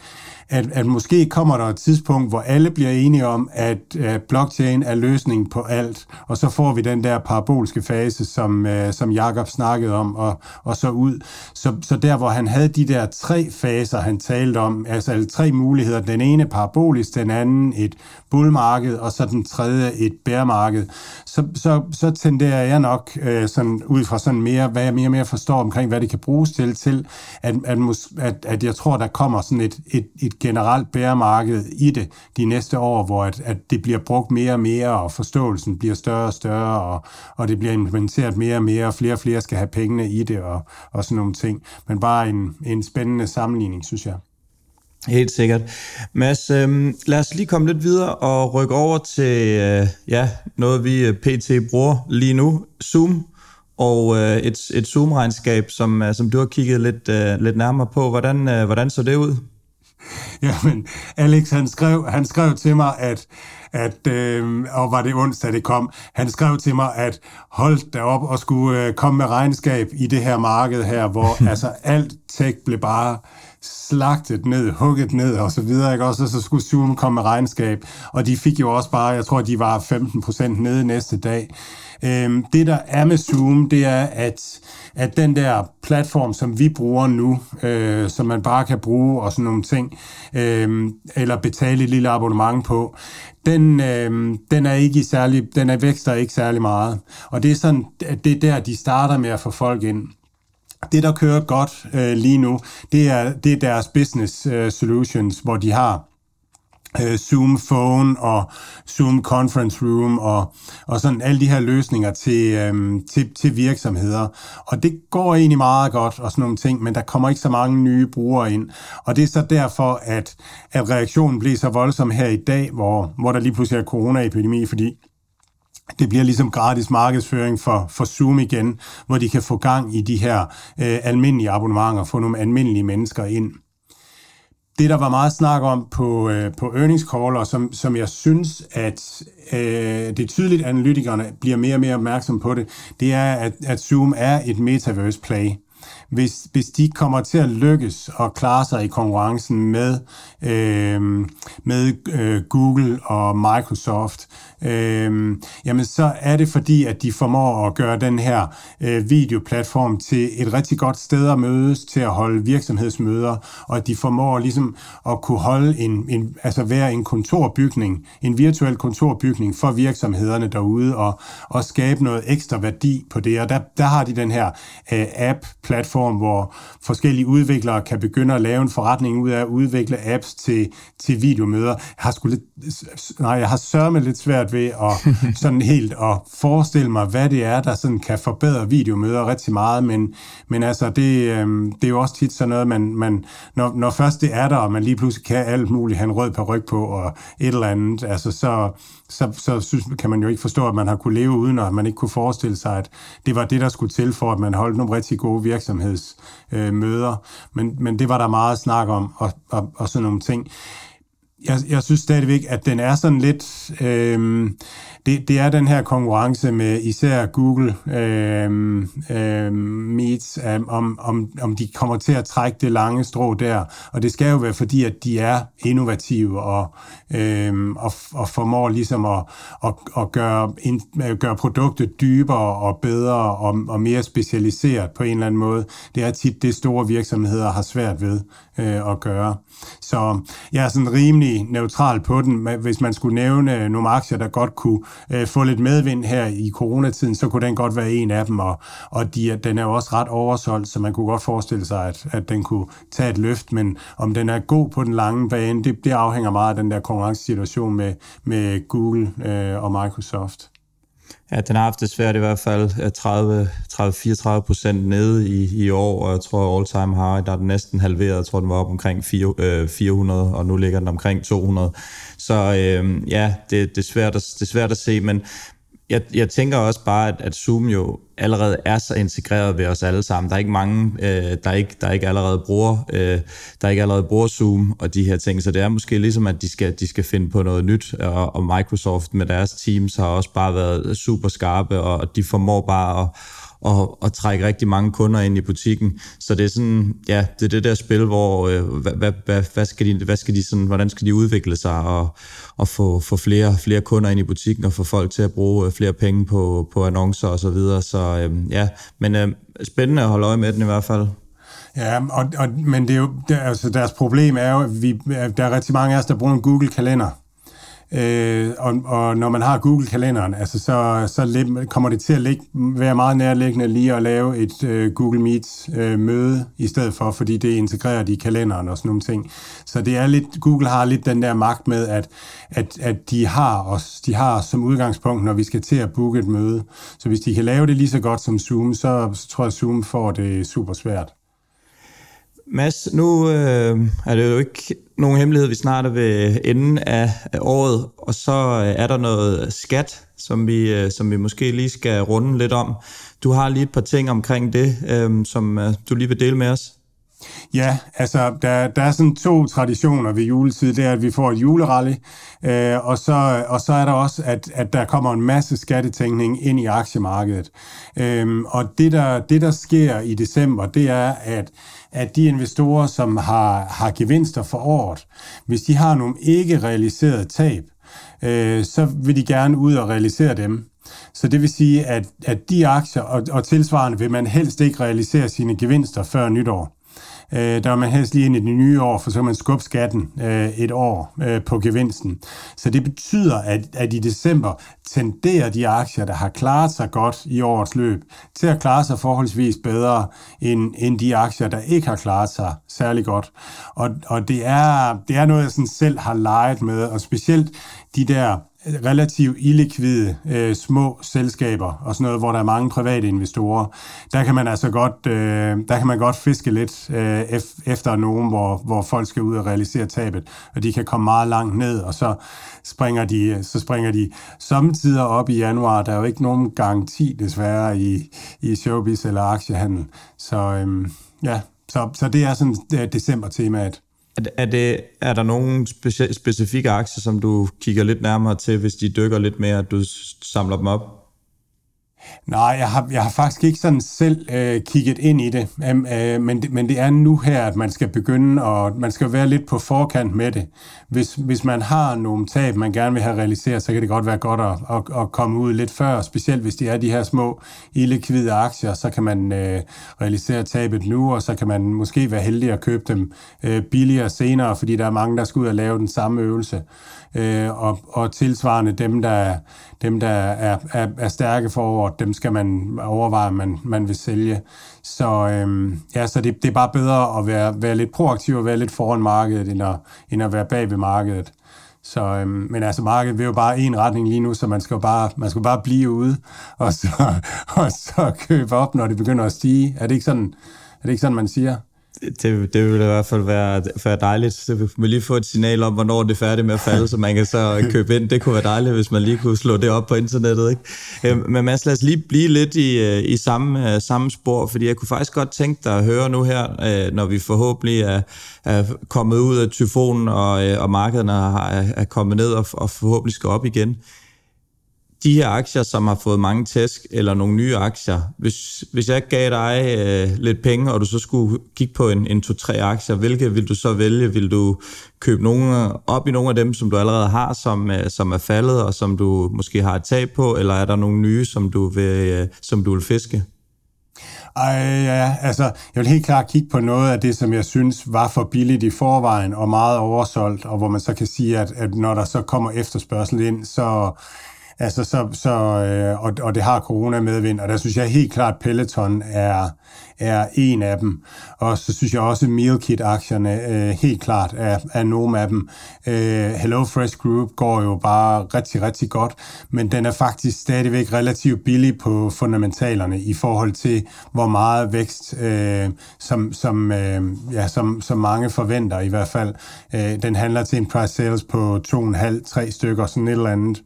at, at måske kommer der et tidspunkt, hvor alle bliver enige om, at at blockchain er løsningen på alt, og så får vi den der parabolske fase, som, øh, som Jakob snakkede om, og, og så ud. Så, så der, hvor han havde de der tre faser, han talte om, altså, altså tre muligheder, den ene parabolisk, den anden et bullmarked, og så den tredje et bærmarked, så, så, så tenderer jeg nok øh, sådan, ud fra sådan mere, hvad jeg mere og mere forstår omkring, hvad det kan bruges til, til at, at, at, at jeg tror, der kommer sådan et, et, et generelt bæremarked i det de næste år, hvor at, at det bliver brugt mere og mere, og forståelsen bliver større og større, og, og det bliver implementeret mere og mere, og flere og flere skal have pengene i det, og, og sådan nogle ting. Men bare en, en spændende sammenligning, synes jeg. Helt sikkert. Mads, øh, lad os lige komme lidt videre og rykke over til øh, ja, noget, vi øh, pt. bruger lige nu, Zoom, og øh, et, et Zoom-regnskab, som, øh, som du har kigget lidt, øh, lidt nærmere på. Hvordan, øh, hvordan så det ud? Jamen, Alex, han skrev, han skrev til mig, at, at øh, og var det onsdag, det kom, han skrev til mig, at hold da op og skulle øh, komme med regnskab i det her marked her, hvor altså alt tech blev bare slagtet ned, hugget ned og så videre, ikke? Også, så skulle Zoom komme med regnskab, og de fik jo også bare, jeg tror, de var 15% nede næste dag. Øhm, det, der er med Zoom, det er, at, at den der platform, som vi bruger nu, øh, som man bare kan bruge og sådan nogle ting, øh, eller betale et lille abonnement på, den, øh, den er ikke i særlig, den er vækster ikke særlig meget. Og det er sådan, det er der, de starter med at få folk ind. Det, der kører godt øh, lige nu, det er, det er deres business øh, solutions, hvor de har øh, Zoom Phone og Zoom Conference Room og, og sådan alle de her løsninger til, øh, til, til virksomheder. Og det går egentlig meget godt og sådan nogle ting, men der kommer ikke så mange nye brugere ind. Og det er så derfor, at, at reaktionen blev så voldsom her i dag, hvor, hvor der lige pludselig er coronaepidemi, fordi det bliver ligesom gratis markedsføring for, for Zoom igen, hvor de kan få gang i de her øh, almindelige abonnementer, få nogle almindelige mennesker ind. Det, der var meget snak om på, øh, på earnings call, og som, som jeg synes, at øh, det er tydeligt, at analytikerne bliver mere og mere opmærksom på det, det er, at, at Zoom er et metaverse play. Hvis, hvis de kommer til at lykkes og klare sig i konkurrencen med, øh, med øh, Google og Microsoft, øh, jamen så er det fordi, at de formår at gøre den her øh, videoplatform til et rigtig godt sted at mødes, til at holde virksomhedsmøder, og at de formår ligesom at kunne holde en, en altså være en kontorbygning, en virtuel kontorbygning for virksomhederne derude, og, og skabe noget ekstra værdi på det. Og der, der har de den her øh, app-platform, hvor forskellige udviklere kan begynde at lave en forretning ud af at udvikle apps til, til videomøder. Jeg har, sgu lidt, nej, jeg har sørget lidt svært ved at sådan helt at forestille mig, hvad det er, der sådan kan forbedre videomøder rigtig meget, men, men altså, det, øh, det er jo også tit sådan noget, man, man når, når først det er der, og man lige pludselig kan alt muligt, have en rød ryg på og et eller andet, altså så, så, så synes, kan man jo ikke forstå, at man har kunne leve uden, og man ikke kunne forestille sig, at det var det, der skulle til for, at man holdt nogle rigtig gode virksomhedsmøder. Øh, men, men det var der meget snak om, og, og, og sådan nogle ting jeg, jeg synes stadigvæk, at den er sådan lidt... Øh, det, det er den her konkurrence med især Google øh, øh, Meets, øh, om, om, om de kommer til at trække det lange strå der. Og det skal jo være fordi, at de er innovative og, øh, og, og formår ligesom at, at, at gøre, ind, øh, gøre produktet dybere og bedre og, og mere specialiseret på en eller anden måde. Det er tit det, store virksomheder har svært ved øh, at gøre. Så jeg er sådan rimelig neutral på den. Hvis man skulle nævne nogle aktier, der godt kunne øh, få lidt medvind her i coronatiden, så kunne den godt være en af dem, og, og de, den er jo også ret oversolgt, så man kunne godt forestille sig, at, at den kunne tage et løft, men om den er god på den lange bane, det, det afhænger meget af den der konkurrencesituation med, med Google øh, og Microsoft. Ja, den har haft det svært i hvert fald 30-34 procent nede i, i år, og jeg tror all time high, der er den næsten halveret. Jeg tror, den var op omkring 400, øh, og nu ligger den omkring 200. Så øh, ja, det, det, er svært at, det er svært at se, men jeg, jeg tænker også bare, at, at Zoom jo allerede er så integreret ved os alle sammen. Der er ikke mange, øh, der, ikke, der ikke allerede bruger, øh, der ikke allerede bruger Zoom og de her ting, så det er måske ligesom, at de skal, de skal finde på noget nyt, og, og Microsoft med deres teams har også bare været super skarpe, og de formår bare at og, og trække rigtig mange kunder ind i butikken. Så det er sådan, ja, det er det der spil, hvor øh, hvad, hvad, hvad, skal de, hvad skal de sådan, hvordan skal de udvikle sig og, og få, få flere, flere kunder ind i butikken og få folk til at bruge øh, flere penge på, på annoncer og så videre. Så øh, ja, men øh, spændende at holde øje med den i hvert fald. Ja, og, og, men det er jo, der, altså deres problem er jo, at vi, der er rigtig mange af os, der bruger en Google-kalender. Øh, og, og når man har Google-kalenderen, altså så, så kommer det til at ligge, være meget nærliggende lige at lave et øh, Google Meet-møde øh, i stedet for, fordi det er integreret i kalenderen og sådan nogle ting. Så det er lidt, Google har lidt den der magt med, at, at, at de har os, de har som udgangspunkt, når vi skal til at booke et møde. Så hvis de kan lave det lige så godt som Zoom, så, så tror jeg, at Zoom får det super svært. Mads, nu øh, er det jo ikke nogen hemmelighed, vi snart er ved enden af, af året, og så øh, er der noget skat, som vi, øh, som vi måske lige skal runde lidt om. Du har lige et par ting omkring det, øh, som øh, du lige vil dele med os. Ja, altså der, der er sådan to traditioner ved juletid. Det er, at vi får et julerally, øh, og, så, og så er der også, at, at der kommer en masse skattetænkning ind i aktiemarkedet. Øh, og det der, det, der sker i december, det er, at at de investorer, som har, har gevinster for året, hvis de har nogle ikke realiserede tab, øh, så vil de gerne ud og realisere dem. Så det vil sige, at, at de aktier, og, og tilsvarende vil man helst ikke realisere sine gevinster før nytår. Øh, der er man helst lige ind i det nye år, for så kan man skubbe skatten øh, et år øh, på gevinsten. Så det betyder, at, at i december tenderer de aktier, der har klaret sig godt i årets løb, til at klare sig forholdsvis bedre end, end de aktier, der ikke har klaret sig særlig godt. Og, og det, er, det er noget, jeg sådan selv har leget med, og specielt de der relativt illikvide øh, små selskaber og sådan noget, hvor der er mange private investorer, der kan man altså godt, øh, der kan man godt fiske lidt øh, efter nogen, hvor, hvor folk skal ud og realisere tabet, og de kan komme meget langt ned, og så springer de, øh, så springer de samtidig op i januar. Der er jo ikke nogen garanti desværre i, i showbiz eller aktiehandel. Så øh, ja, så, så det er sådan det er december-temaet. Er, det, er der nogle speci- specifikke aktier, som du kigger lidt nærmere til, hvis de dykker lidt mere, at du samler dem op? Nej, jeg har, jeg har faktisk ikke sådan selv øh, kigget ind i det, um, øh, men, det, men det er nu her, at man skal begynde, og man skal være lidt på forkant med det. Hvis, hvis man har nogle tab, man gerne vil have realiseret, så kan det godt være godt at, at, at komme ud lidt før, specielt hvis det er de her små illikvide aktier, så kan man øh, realisere tabet nu, og så kan man måske være heldig at købe dem øh, billigere senere, fordi der er mange, der skal ud og lave den samme øvelse øh, og, og tilsvarende dem, der, dem, der er, er, er stærke for dem skal man overveje, man, man vil sælge. Så, øh, ja, så det, det er bare bedre at være, være lidt proaktiv og være lidt foran markedet, end at, end at være bag ved markedet. Så, øhm, men altså, markedet vil jo bare en retning lige nu, så man skal bare, man skal bare blive ude, og så, og så købe op, når det begynder at stige. Er det ikke sådan, er det ikke sådan man siger? Det, det vil i hvert fald være, være dejligt. Så vi må lige få et signal om, hvornår det er færdigt med at falde, så man kan så købe ind. Det kunne være dejligt, hvis man lige kunne slå det op på internettet. Ikke? Øhm, men Mads, lad os lige blive lidt i, øh, i samme, øh, samme spor, fordi jeg kunne faktisk godt tænke dig at høre nu her, øh, når vi forhåbentlig er, er kommet ud af tyfonen, og, og markederne er, er kommet ned og, og forhåbentlig skal op igen de her aktier, som har fået mange tæsk, eller nogle nye aktier, hvis, hvis jeg gav dig øh, lidt penge, og du så skulle kigge på en, en to-tre aktier, hvilke vil du så vælge? Vil du købe nogle op i nogle af dem, som du allerede har, som, øh, som er faldet, og som du måske har et tab på, eller er der nogle nye, som du vil, øh, som du vil fiske? Ej, ja, altså, jeg vil helt klart kigge på noget af det, som jeg synes var for billigt i forvejen, og meget oversolgt, og hvor man så kan sige, at, at når der så kommer efterspørgsel ind, så Altså, så, så, øh, og, og det har corona medvind, og der synes jeg helt klart, Peloton er, er en af dem. Og så synes jeg også, Meal Kit-aktierne øh, helt klart er, er nogle af dem. Øh, Hello Fresh Group går jo bare rigtig, rigtig godt, men den er faktisk stadigvæk relativt billig på fundamentalerne i forhold til, hvor meget vækst, øh, som, som, øh, ja, som, som mange forventer i hvert fald. Øh, den handler til en price sales på 2,5-3 stykker, sådan et eller andet.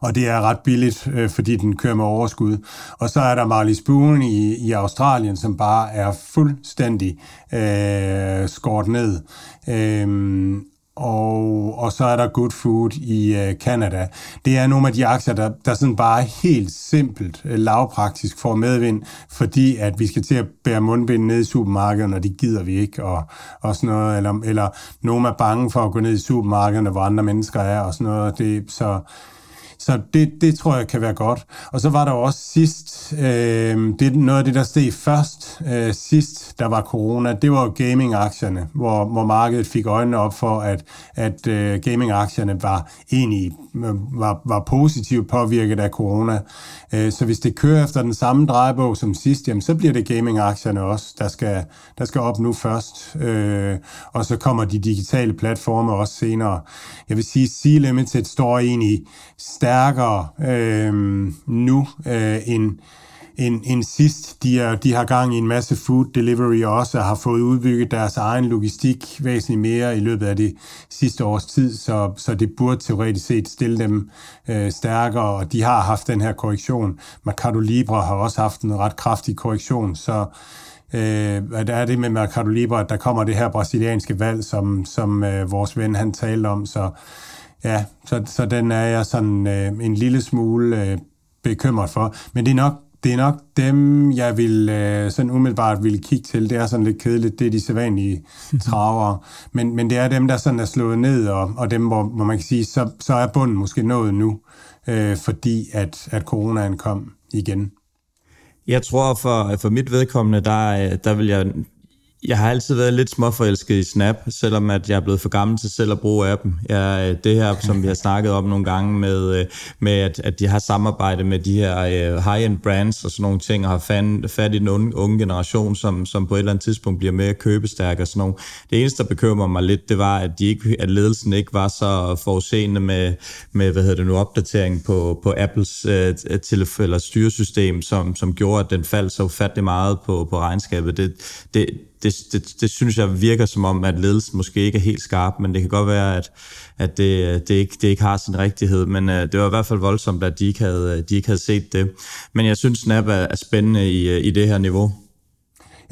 Og det er ret billigt, øh, fordi den kører med overskud. Og så er der Marley Spoon i, i Australien, som bare er fuldstændig øh, skåret ned. Øhm, og, og så er der Good Food i øh, Canada. Det er nogle af de aktier, der, der sådan bare helt simpelt, øh, lavpraktisk får medvind, fordi at vi skal til at bære mundbind ned i supermarkedet, og det gider vi ikke, og, og sådan noget, eller, eller nogen er bange for at gå ned i supermarkederne, hvor andre mennesker er, og sådan noget. Det, så, så det, det tror jeg kan være godt. Og så var der også sidst, øh, det, noget af det, der steg først øh, sidst, der var corona, det var gaming-aktierne, hvor, hvor markedet fik øjnene op for, at, at øh, gaming-aktierne var egentlig øh, var, var positivt påvirket af corona. Øh, så hvis det kører efter den samme drejebog som sidst, jamen, så bliver det gaming-aktierne også, der skal, der skal op nu først. Øh, og så kommer de digitale platforme også senere. Jeg vil sige, C-Limited står egentlig stærkere øh, nu øh, end, end, end sidst. De, er, de har gang i en masse food delivery og også har fået udbygget deres egen logistik væsentligt mere i løbet af det sidste års tid, så, så det burde teoretisk set stille dem øh, stærkere, og de har haft den her korrektion. Mercado Libre har også haft en ret kraftig korrektion, så øh, der er det med Mercado Libre, at der kommer det her brasilianske valg, som, som øh, vores ven han talte om, så Ja, så, så den er jeg sådan øh, en lille smule øh, bekymret for. Men det er nok det er nok dem, jeg vil øh, sådan umiddelbart vil kigge til. Det er sådan lidt kedeligt, det er de sædvanlige travere. Men, men det er dem, der sådan er slået ned, og, og dem, hvor, hvor man kan sige, så, så er bunden måske nået nu, øh, fordi at, at coronaen kom igen. Jeg tror for, for mit vedkommende, der, der vil jeg jeg har altid været lidt småforelsket i Snap, selvom at jeg er blevet for gammel til selv at bruge appen. Jeg, øh, det her, som vi har snakket om nogle gange med, øh, med at, at de har samarbejdet med de her øh, high-end brands og sådan nogle ting, og har fan, fat i den unge, unge generation, som, som på et eller andet tidspunkt bliver mere købestærk og sådan nogle. Det eneste, der bekymrer mig lidt, det var, at, de ikke, at ledelsen ikke var så forudseende med, med hvad hedder det nu, opdatering på, på Apples uh, telefon, eller styresystem, som, som gjorde, at den faldt så ufattelig meget på, på regnskabet. Det, det, det, det, det synes jeg virker som om, at ledelsen måske ikke er helt skarp, men det kan godt være, at, at det, det, ikke, det ikke har sin rigtighed. Men uh, det var i hvert fald voldsomt, at de ikke havde, de ikke havde set det. Men jeg synes, Snap er, er spændende i, øh, i det her niveau.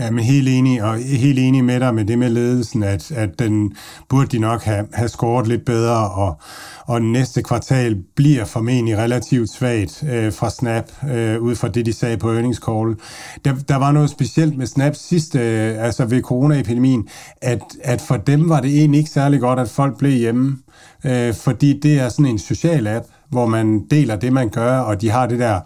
Ja, men helt enig, og helt enig med dig med det med ledelsen, at, at den burde de nok have, have scoret lidt bedre, og, og næste kvartal bliver formentlig relativt svagt øh, fra Snap, øh, ud fra det, de sagde på earnings call. Der, der var noget specielt med Snap sidste, øh, altså ved coronaepidemien, at, at for dem var det egentlig ikke særlig godt, at folk blev hjemme, øh, fordi det er sådan en social app, hvor man deler det, man gør, og de har det der,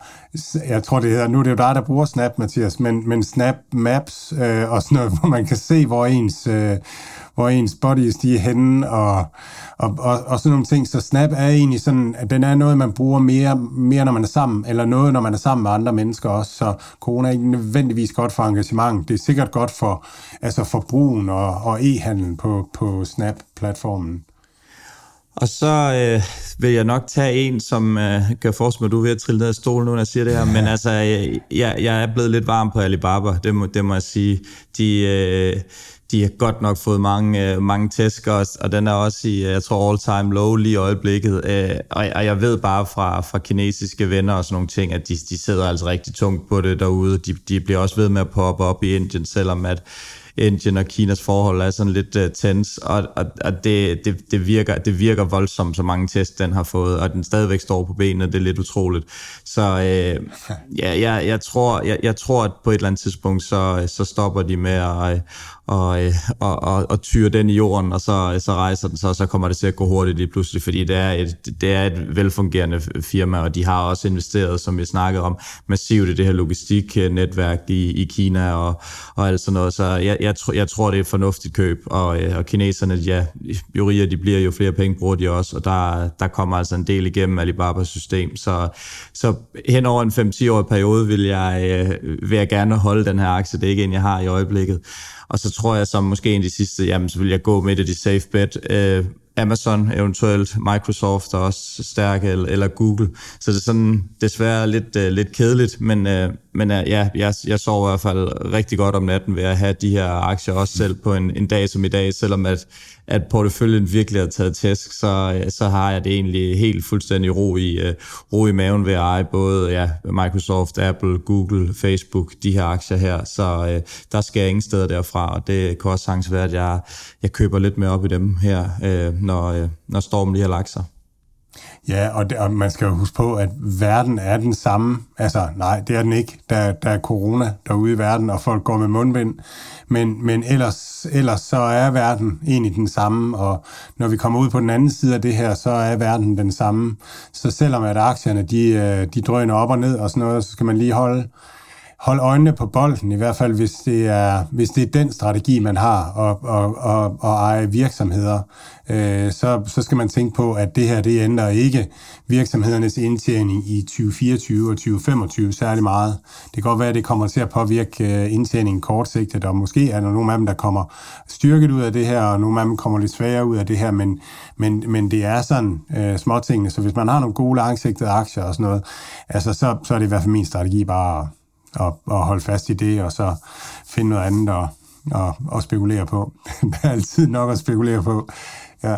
jeg tror det hedder, nu er det jo dig, der bruger Snap, Mathias, men, men Snap Maps øh, og sådan noget, hvor man kan se, hvor ens, øh, hvor ens bodies de er henne, og, og, og, og sådan nogle ting. Så Snap er egentlig sådan, at den er noget, man bruger mere, mere, når man er sammen, eller noget, når man er sammen med andre mennesker også. Så corona er ikke nødvendigvis godt for engagement. Det er sikkert godt for, altså for brugen og, og e-handlen på, på Snap-platformen. Og så øh, vil jeg nok tage en, som øh, kan forestille mig, du er ved at trille ned af stolen nu, når jeg siger det her, men altså, jeg, jeg er blevet lidt varm på Alibaba, det må, det må jeg sige. De, øh, de har godt nok fået mange, øh, mange tæsk, og, og den er også i, jeg tror, all-time low lige i øjeblikket. Øh, og, og jeg ved bare fra, fra kinesiske venner og sådan nogle ting, at de, de sidder altså rigtig tungt på det derude. De, de bliver også ved med at poppe op i Indien, selvom at Indien og Kinas forhold er sådan lidt uh, tens, og, og, og det, det, det, virker, det virker voldsomt, så mange test den har fået, og den stadigvæk står på benene, det er lidt utroligt. Så øh, ja, jeg, jeg, tror, jeg, jeg tror, at på et eller andet tidspunkt, så, så stopper de med at, og, øh, og, og, og tyre den i jorden, og så, øh, så rejser den så, og så kommer det til at gå hurtigt lige pludselig, fordi det er, et, det er et velfungerende firma, og de har også investeret, som vi snakkede om, massivt i det her logistiknetværk i, i Kina og, og alt sådan noget, så jeg, jeg, tr- jeg tror, det er et fornuftigt køb, og, øh, og kineserne, ja, jo rigere de bliver, jo flere penge bruger de også, og der, der kommer altså en del igennem Alibabas system, så, så hen over en 5-10-årig periode vil jeg, vil jeg gerne holde den her aktie, det er ikke en, jeg har i øjeblikket. Og så tror jeg som måske en af de sidste, jamen så vil jeg gå med det, de safe bet. Øh, Amazon eventuelt, Microsoft er også stærke, eller, eller Google. Så det er sådan desværre lidt, øh, lidt kedeligt, men, øh, men øh, ja, jeg, jeg sover i hvert fald rigtig godt om natten ved at have de her aktier også selv på en, en dag som i dag, selvom at at porteføljen virkelig har taget tæsk, så, øh, så har jeg det egentlig helt fuldstændig ro i, uh, ro i maven ved at eje både ja, Microsoft, Apple, Google, Facebook, de her aktier her. Så uh, der skal jeg ingen steder derfra, og det kan også sagtens være, at jeg, jeg køber lidt mere op i dem her, uh, når, uh, når stormen lige har lagt sig. Ja, og, det, og man skal jo huske på, at verden er den samme. Altså, nej, det er den ikke. Der, der er corona derude i verden, og folk går med mundbind. Men, men ellers, ellers så er verden egentlig den samme, og når vi kommer ud på den anden side af det her, så er verden den samme. Så selvom at aktierne de, øh, de drøner op og ned og sådan noget, så skal man lige holde, holde øjnene på bolden, i hvert fald hvis det er, hvis det er den strategi, man har, og, og, og, og eje virksomheder, øh, så, så skal man tænke på, at det her, det ændrer ikke virksomhedernes indtjening i 2024 og 2025 særlig meget. Det kan godt være, at det kommer til at påvirke øh, indtjeningen kortsigtet, og måske er der nogle af dem, der kommer styrket ud af det her, og nogle af dem kommer lidt svagere ud af det her, men, men, men det er sådan øh, småtingene, så hvis man har nogle gode langsigtede aktier og sådan noget, altså så, så er det i hvert fald min strategi bare og, og holde fast i det, og så finde noget andet at, at, at spekulere på. der er altid nok at spekulere på. Ja.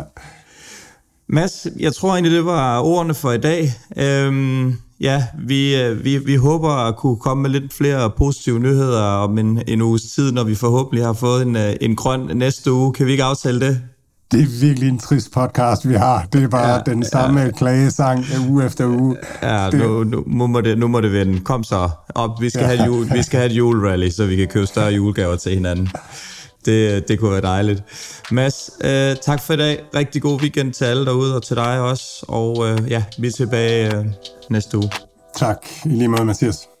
Mads, jeg tror egentlig, det var ordene for i dag. Øhm, ja, vi, øh, vi, vi håber at kunne komme med lidt flere positive nyheder om en, en uges tid, når vi forhåbentlig har fået en, øh, en grøn næste uge. Kan vi ikke aftale det? Det er virkelig en trist podcast, vi har. Det er bare ja, den samme ja. klagesang uge efter uge. Ja, det... nu, nu, må det, nu må det vende. Kom så op. Vi skal, ja. have, jule, vi skal have et julerally, så vi kan købe større julegaver til hinanden. Det, det kunne være dejligt. Mads, øh, tak for i dag. Rigtig god weekend til alle derude, og til dig også. Og øh, ja, vi er tilbage øh, næste uge. Tak. I lige måde, Mathias.